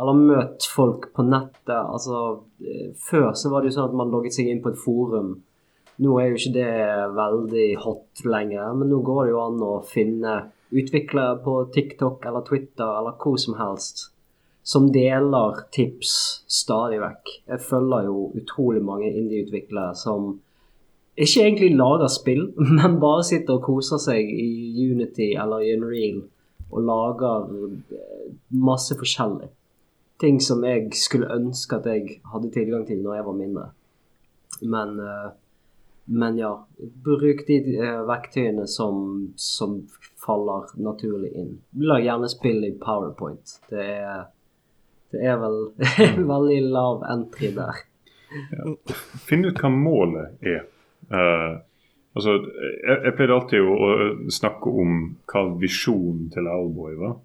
Eller møt folk på nettet. Altså, eh, før så var det jo sånn at man logget seg inn på et forum. Nå er jo ikke det veldig hot lenger, men nå går det jo an å finne utviklere på TikTok eller Twitter eller hvor som helst som deler tips stadig vekk. Jeg følger jo utrolig mange indie-utviklere som ikke egentlig lager spill, men bare sitter og koser seg i Unity eller i Unreal og lager eh, masse forskjellig. Ting som jeg skulle ønske at jeg hadde tilgang til når jeg var mindre. Men, eh, men ja, bruk de eh, verktøyene som, som faller naturlig inn. Lag gjerne spill i PowerPoint. Det er, det er vel veldig lav entry der. Finn ut hva målet er. Eh, altså, jeg, jeg pleide alltid å, å snakke om hva visjonen til Alboy var.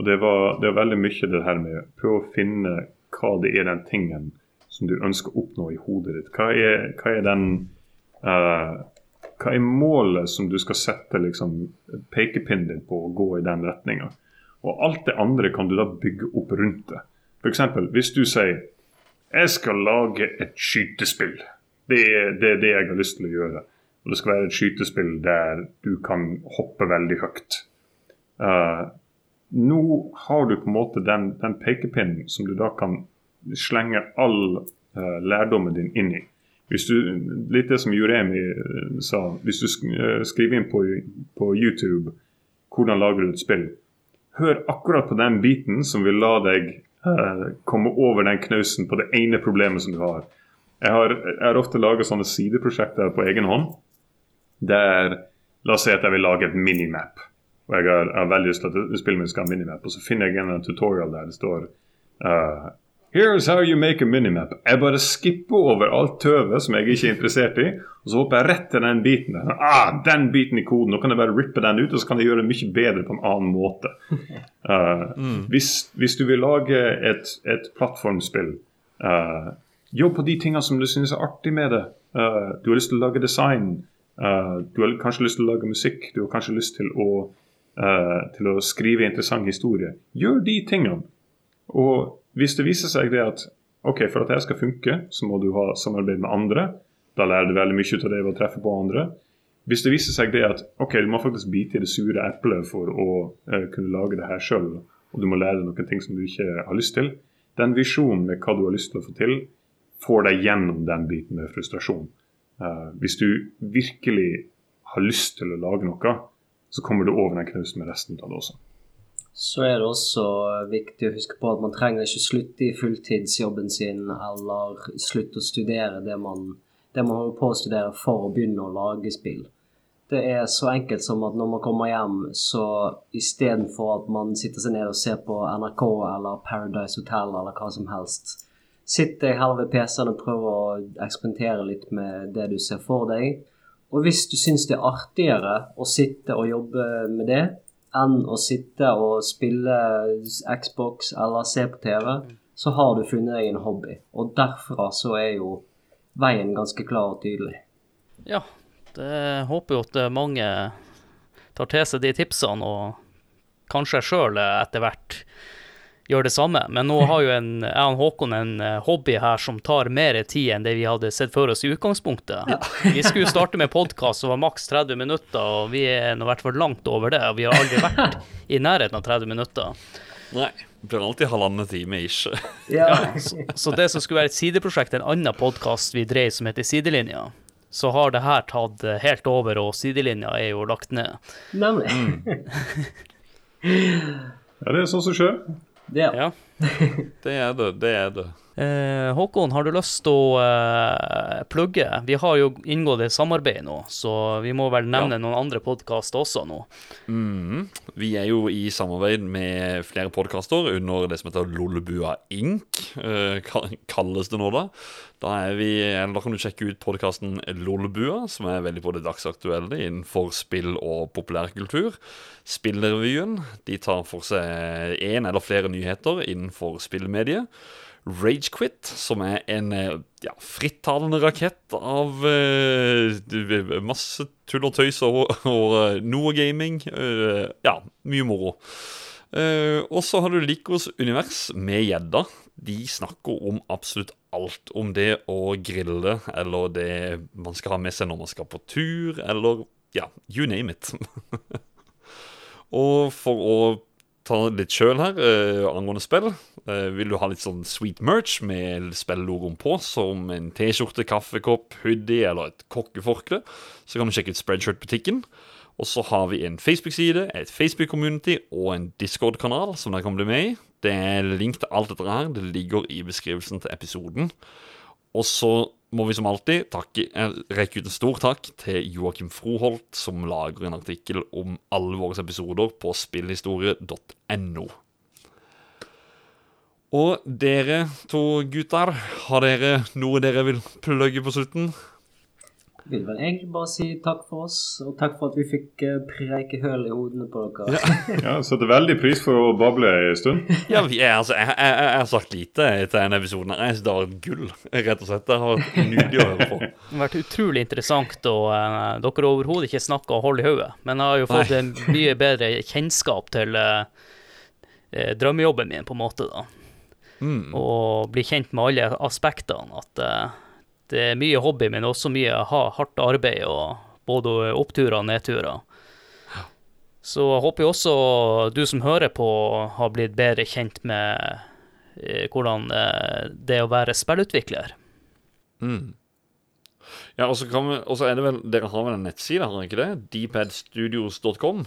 Og det var, det var veldig mye det her med prøve å finne hva det er den tingen som du ønsker å oppnå i hodet ditt. Hva er, hva er den uh, Hva er målet som du skal sette liksom, pekepinnen din på og gå i den retninga? Og alt det andre kan du da bygge opp rundt det. F.eks. hvis du sier jeg skal lage et skytespill. Det er, det er det jeg har lyst til å gjøre. Og det skal være et skytespill der du kan hoppe veldig høyt. Uh, nå har du på en måte den, den pekepinnen som du da kan slenge all uh, lærdommen din inn i. Hvis du, litt det som Juremi eh, sa. Hvis du sk skriver inn på, på YouTube hvordan lager du et spill, hør akkurat på den biten som vil la deg komme over den knausen på det ene problemet som du har. Jeg har, jeg har ofte laget sånne sideprosjekter på egen hånd. Der La oss si at jeg vil lage et minimap. Og jeg har, jeg har veldig lyst til at spillet mitt skal ha minimap. Og så finner jeg en tutorial der det står uh, Here's how you make a minimap. Jeg bare skipper over alt tøvet som jeg ikke er interessert i, og så hopper jeg rett til den biten der. Ah, den biten i koden. Nå kan jeg bare rippe den ut, og så kan jeg gjøre det mye bedre på en annen måte. Uh, hvis, hvis du vil lage et, et plattformspill, uh, jobb på de tingene som du synes er artig med det. Uh, du har lyst til å lage design. Uh, du har kanskje lyst til å lage musikk. Du har kanskje lyst til å, uh, til å skrive interessant historie. Gjør de tingene. Og hvis det viser seg det at ok, for at det skal funke, så må du ha samarbeid med andre. Da lærer du veldig mye ut av det ved å treffe på andre. Hvis det viser seg det at ok, du må faktisk bite i det sure eplet for å uh, kunne lage det her sjøl, og du må lære deg noen ting som du ikke har lyst til, den visjonen med hva du har lyst til å få til, får deg gjennom den biten med frustrasjon. Uh, hvis du virkelig har lyst til å lage noe, så kommer du over den knausen med resten av det også. Så er det også viktig å huske på at man trenger ikke slutte i fulltidsjobben sin eller slutte å studere det man, det man holder på å studere for å begynne å lage spill. Det er så enkelt som at når man kommer hjem, så istedenfor at man sitter seg ned og ser på NRK eller Paradise Hotel eller hva som helst, sitt jeg her ved PC-en og prøver å eksperimentere litt med det du ser for deg. Og hvis du syns det er artigere å sitte og jobbe med det enn å sitte og spille Xbox eller se på TV, så har du funnet deg en hobby. Og derfra så er jo veien ganske klar og tydelig. Ja, det håper jo at eh, mange tar til seg de tipsene, og kanskje sjøl etter hvert gjør det samme. Men nå har jo en, jeg og Håkon en eh, hobby her som tar mer tid enn det vi hadde sett for oss i utgangspunktet. Vi skulle starte med podkast som var maks 30 minutter, og vi er nå i hvert fall langt over det. Og vi har aldri vært i nærheten av 30 minutter. Nei. Det blir alltid halvannen time ish. Ja, så, så det som skulle være et sideprosjekt, en annen podkast vi drev som heter Sidelinja, så har det her tatt eh, helt over, og sidelinja er jo lagt ned. Nemlig. Ja, det er sånn som skjer. Det er det. Ja. Det er det. Det er det. Eh, Håkon, har du lyst til å eh, plugge? Vi har jo inngått et samarbeid nå, så vi må vel nevne noen andre podkaster også nå. Mm. Vi er jo i samarbeid med flere podkaster under det som heter Lollebua Inc., eh, kalles det nå da. Da, vi, eller da kan du sjekke ut podkasten Lollebua, som er veldig på det dagsaktuelle innenfor spill og populærkultur. Spillrevyen de tar for seg én eller flere nyheter innenfor spillmediet. Ragequit, som er en eh, ja, frittalende rakett av uh, masse tull og tøys og, og eh, noe gaming. Uh, ja, mye moro. Uh, og så har du Likos univers med gjedda. De snakker om absolutt alt om det å grille, eller det man skal ha med seg når man skal på tur, eller ja, you name it. og for å ta litt sjøl her eh, angående spill. Eh, vil du ha litt sånn sweet merch med spillogoen på, som en T-skjorte, kaffekopp, hoodie eller et kokkeforkle, så kan du sjekke ut Spreadshirt-butikken. Og så har vi en Facebook-side, et Facebook-community og en Discord-kanal som dere kan bli med i. Det er link til alt dette her. Det ligger i beskrivelsen til episoden. Og så må vi som alltid eh, rekke ut en stor takk til Joakim Froholt, som lager en artikkel om alle våre episoder på spillhistorie.no. Og dere to gutter, har dere noe dere vil plugge på slutten? Vil vel egentlig bare si takk for oss, og takk for at vi fikk eh, preike høl i hodene på dere. Ja, Setter veldig pris for å bable en stund. Ja, vi er, altså, jeg, jeg, jeg har sagt lite til denne episoden. Jeg synes det har vært gull, rett og slett. Det har vært nydelig å høre på. Det har vært utrolig interessant, og uh, dere har overhodet ikke snakka hold i hodet. Men jeg har jo fått en mye bedre kjennskap til eh, eh, drømmejobben min, på en måte, da. Mm. Og bli kjent med alle aspektene. At eh, det er mye hobby, men også mye ha, hardt arbeid, og både oppturer og nedturer. Så jeg håper jo også du som hører på, har blitt bedre kjent med eh, hvordan det det å være spillutvikler. Mm. Ja, og så er det vel Dere har vel en nettside, har dere ikke det? Dpadstudios.com.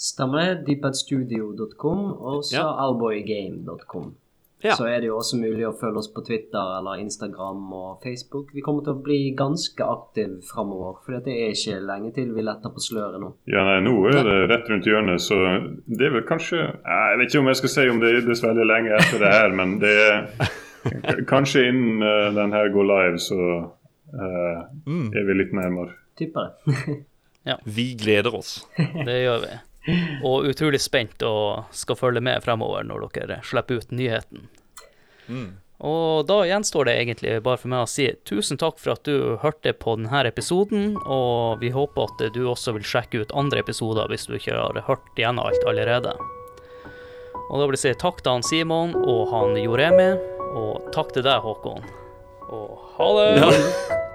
Stemmer det. Deepadstudio.com og så Ja. alboygame.com. Ja. Så er det jo også mulig å følge oss på Twitter eller Instagram og Facebook. Vi kommer til å bli ganske aktive framover, for det er ikke lenge til vi letter på sløret nå. Ja, nei, Nå er det rett rundt hjørnet, så det er vel kanskje Jeg vet ikke om jeg skal si om det er veldig lenge etter det her, men det er Kanskje innen uh, den her går live, så uh, Mm. er vi litt nærmere. Tipper det. Vi gleder oss. Det gjør vi. Og utrolig spent og skal følge med fremover når dere slipper ut nyheten. Mm. Og da gjenstår det egentlig bare for meg å si tusen takk for at du hørte på denne episoden, og vi håper at du også vil sjekke ut andre episoder hvis du ikke har hørt gjennom alt allerede. Og da vil jeg si takk til han Simon og han Joremi, og takk til deg, Håkon. Og ha det! Ja.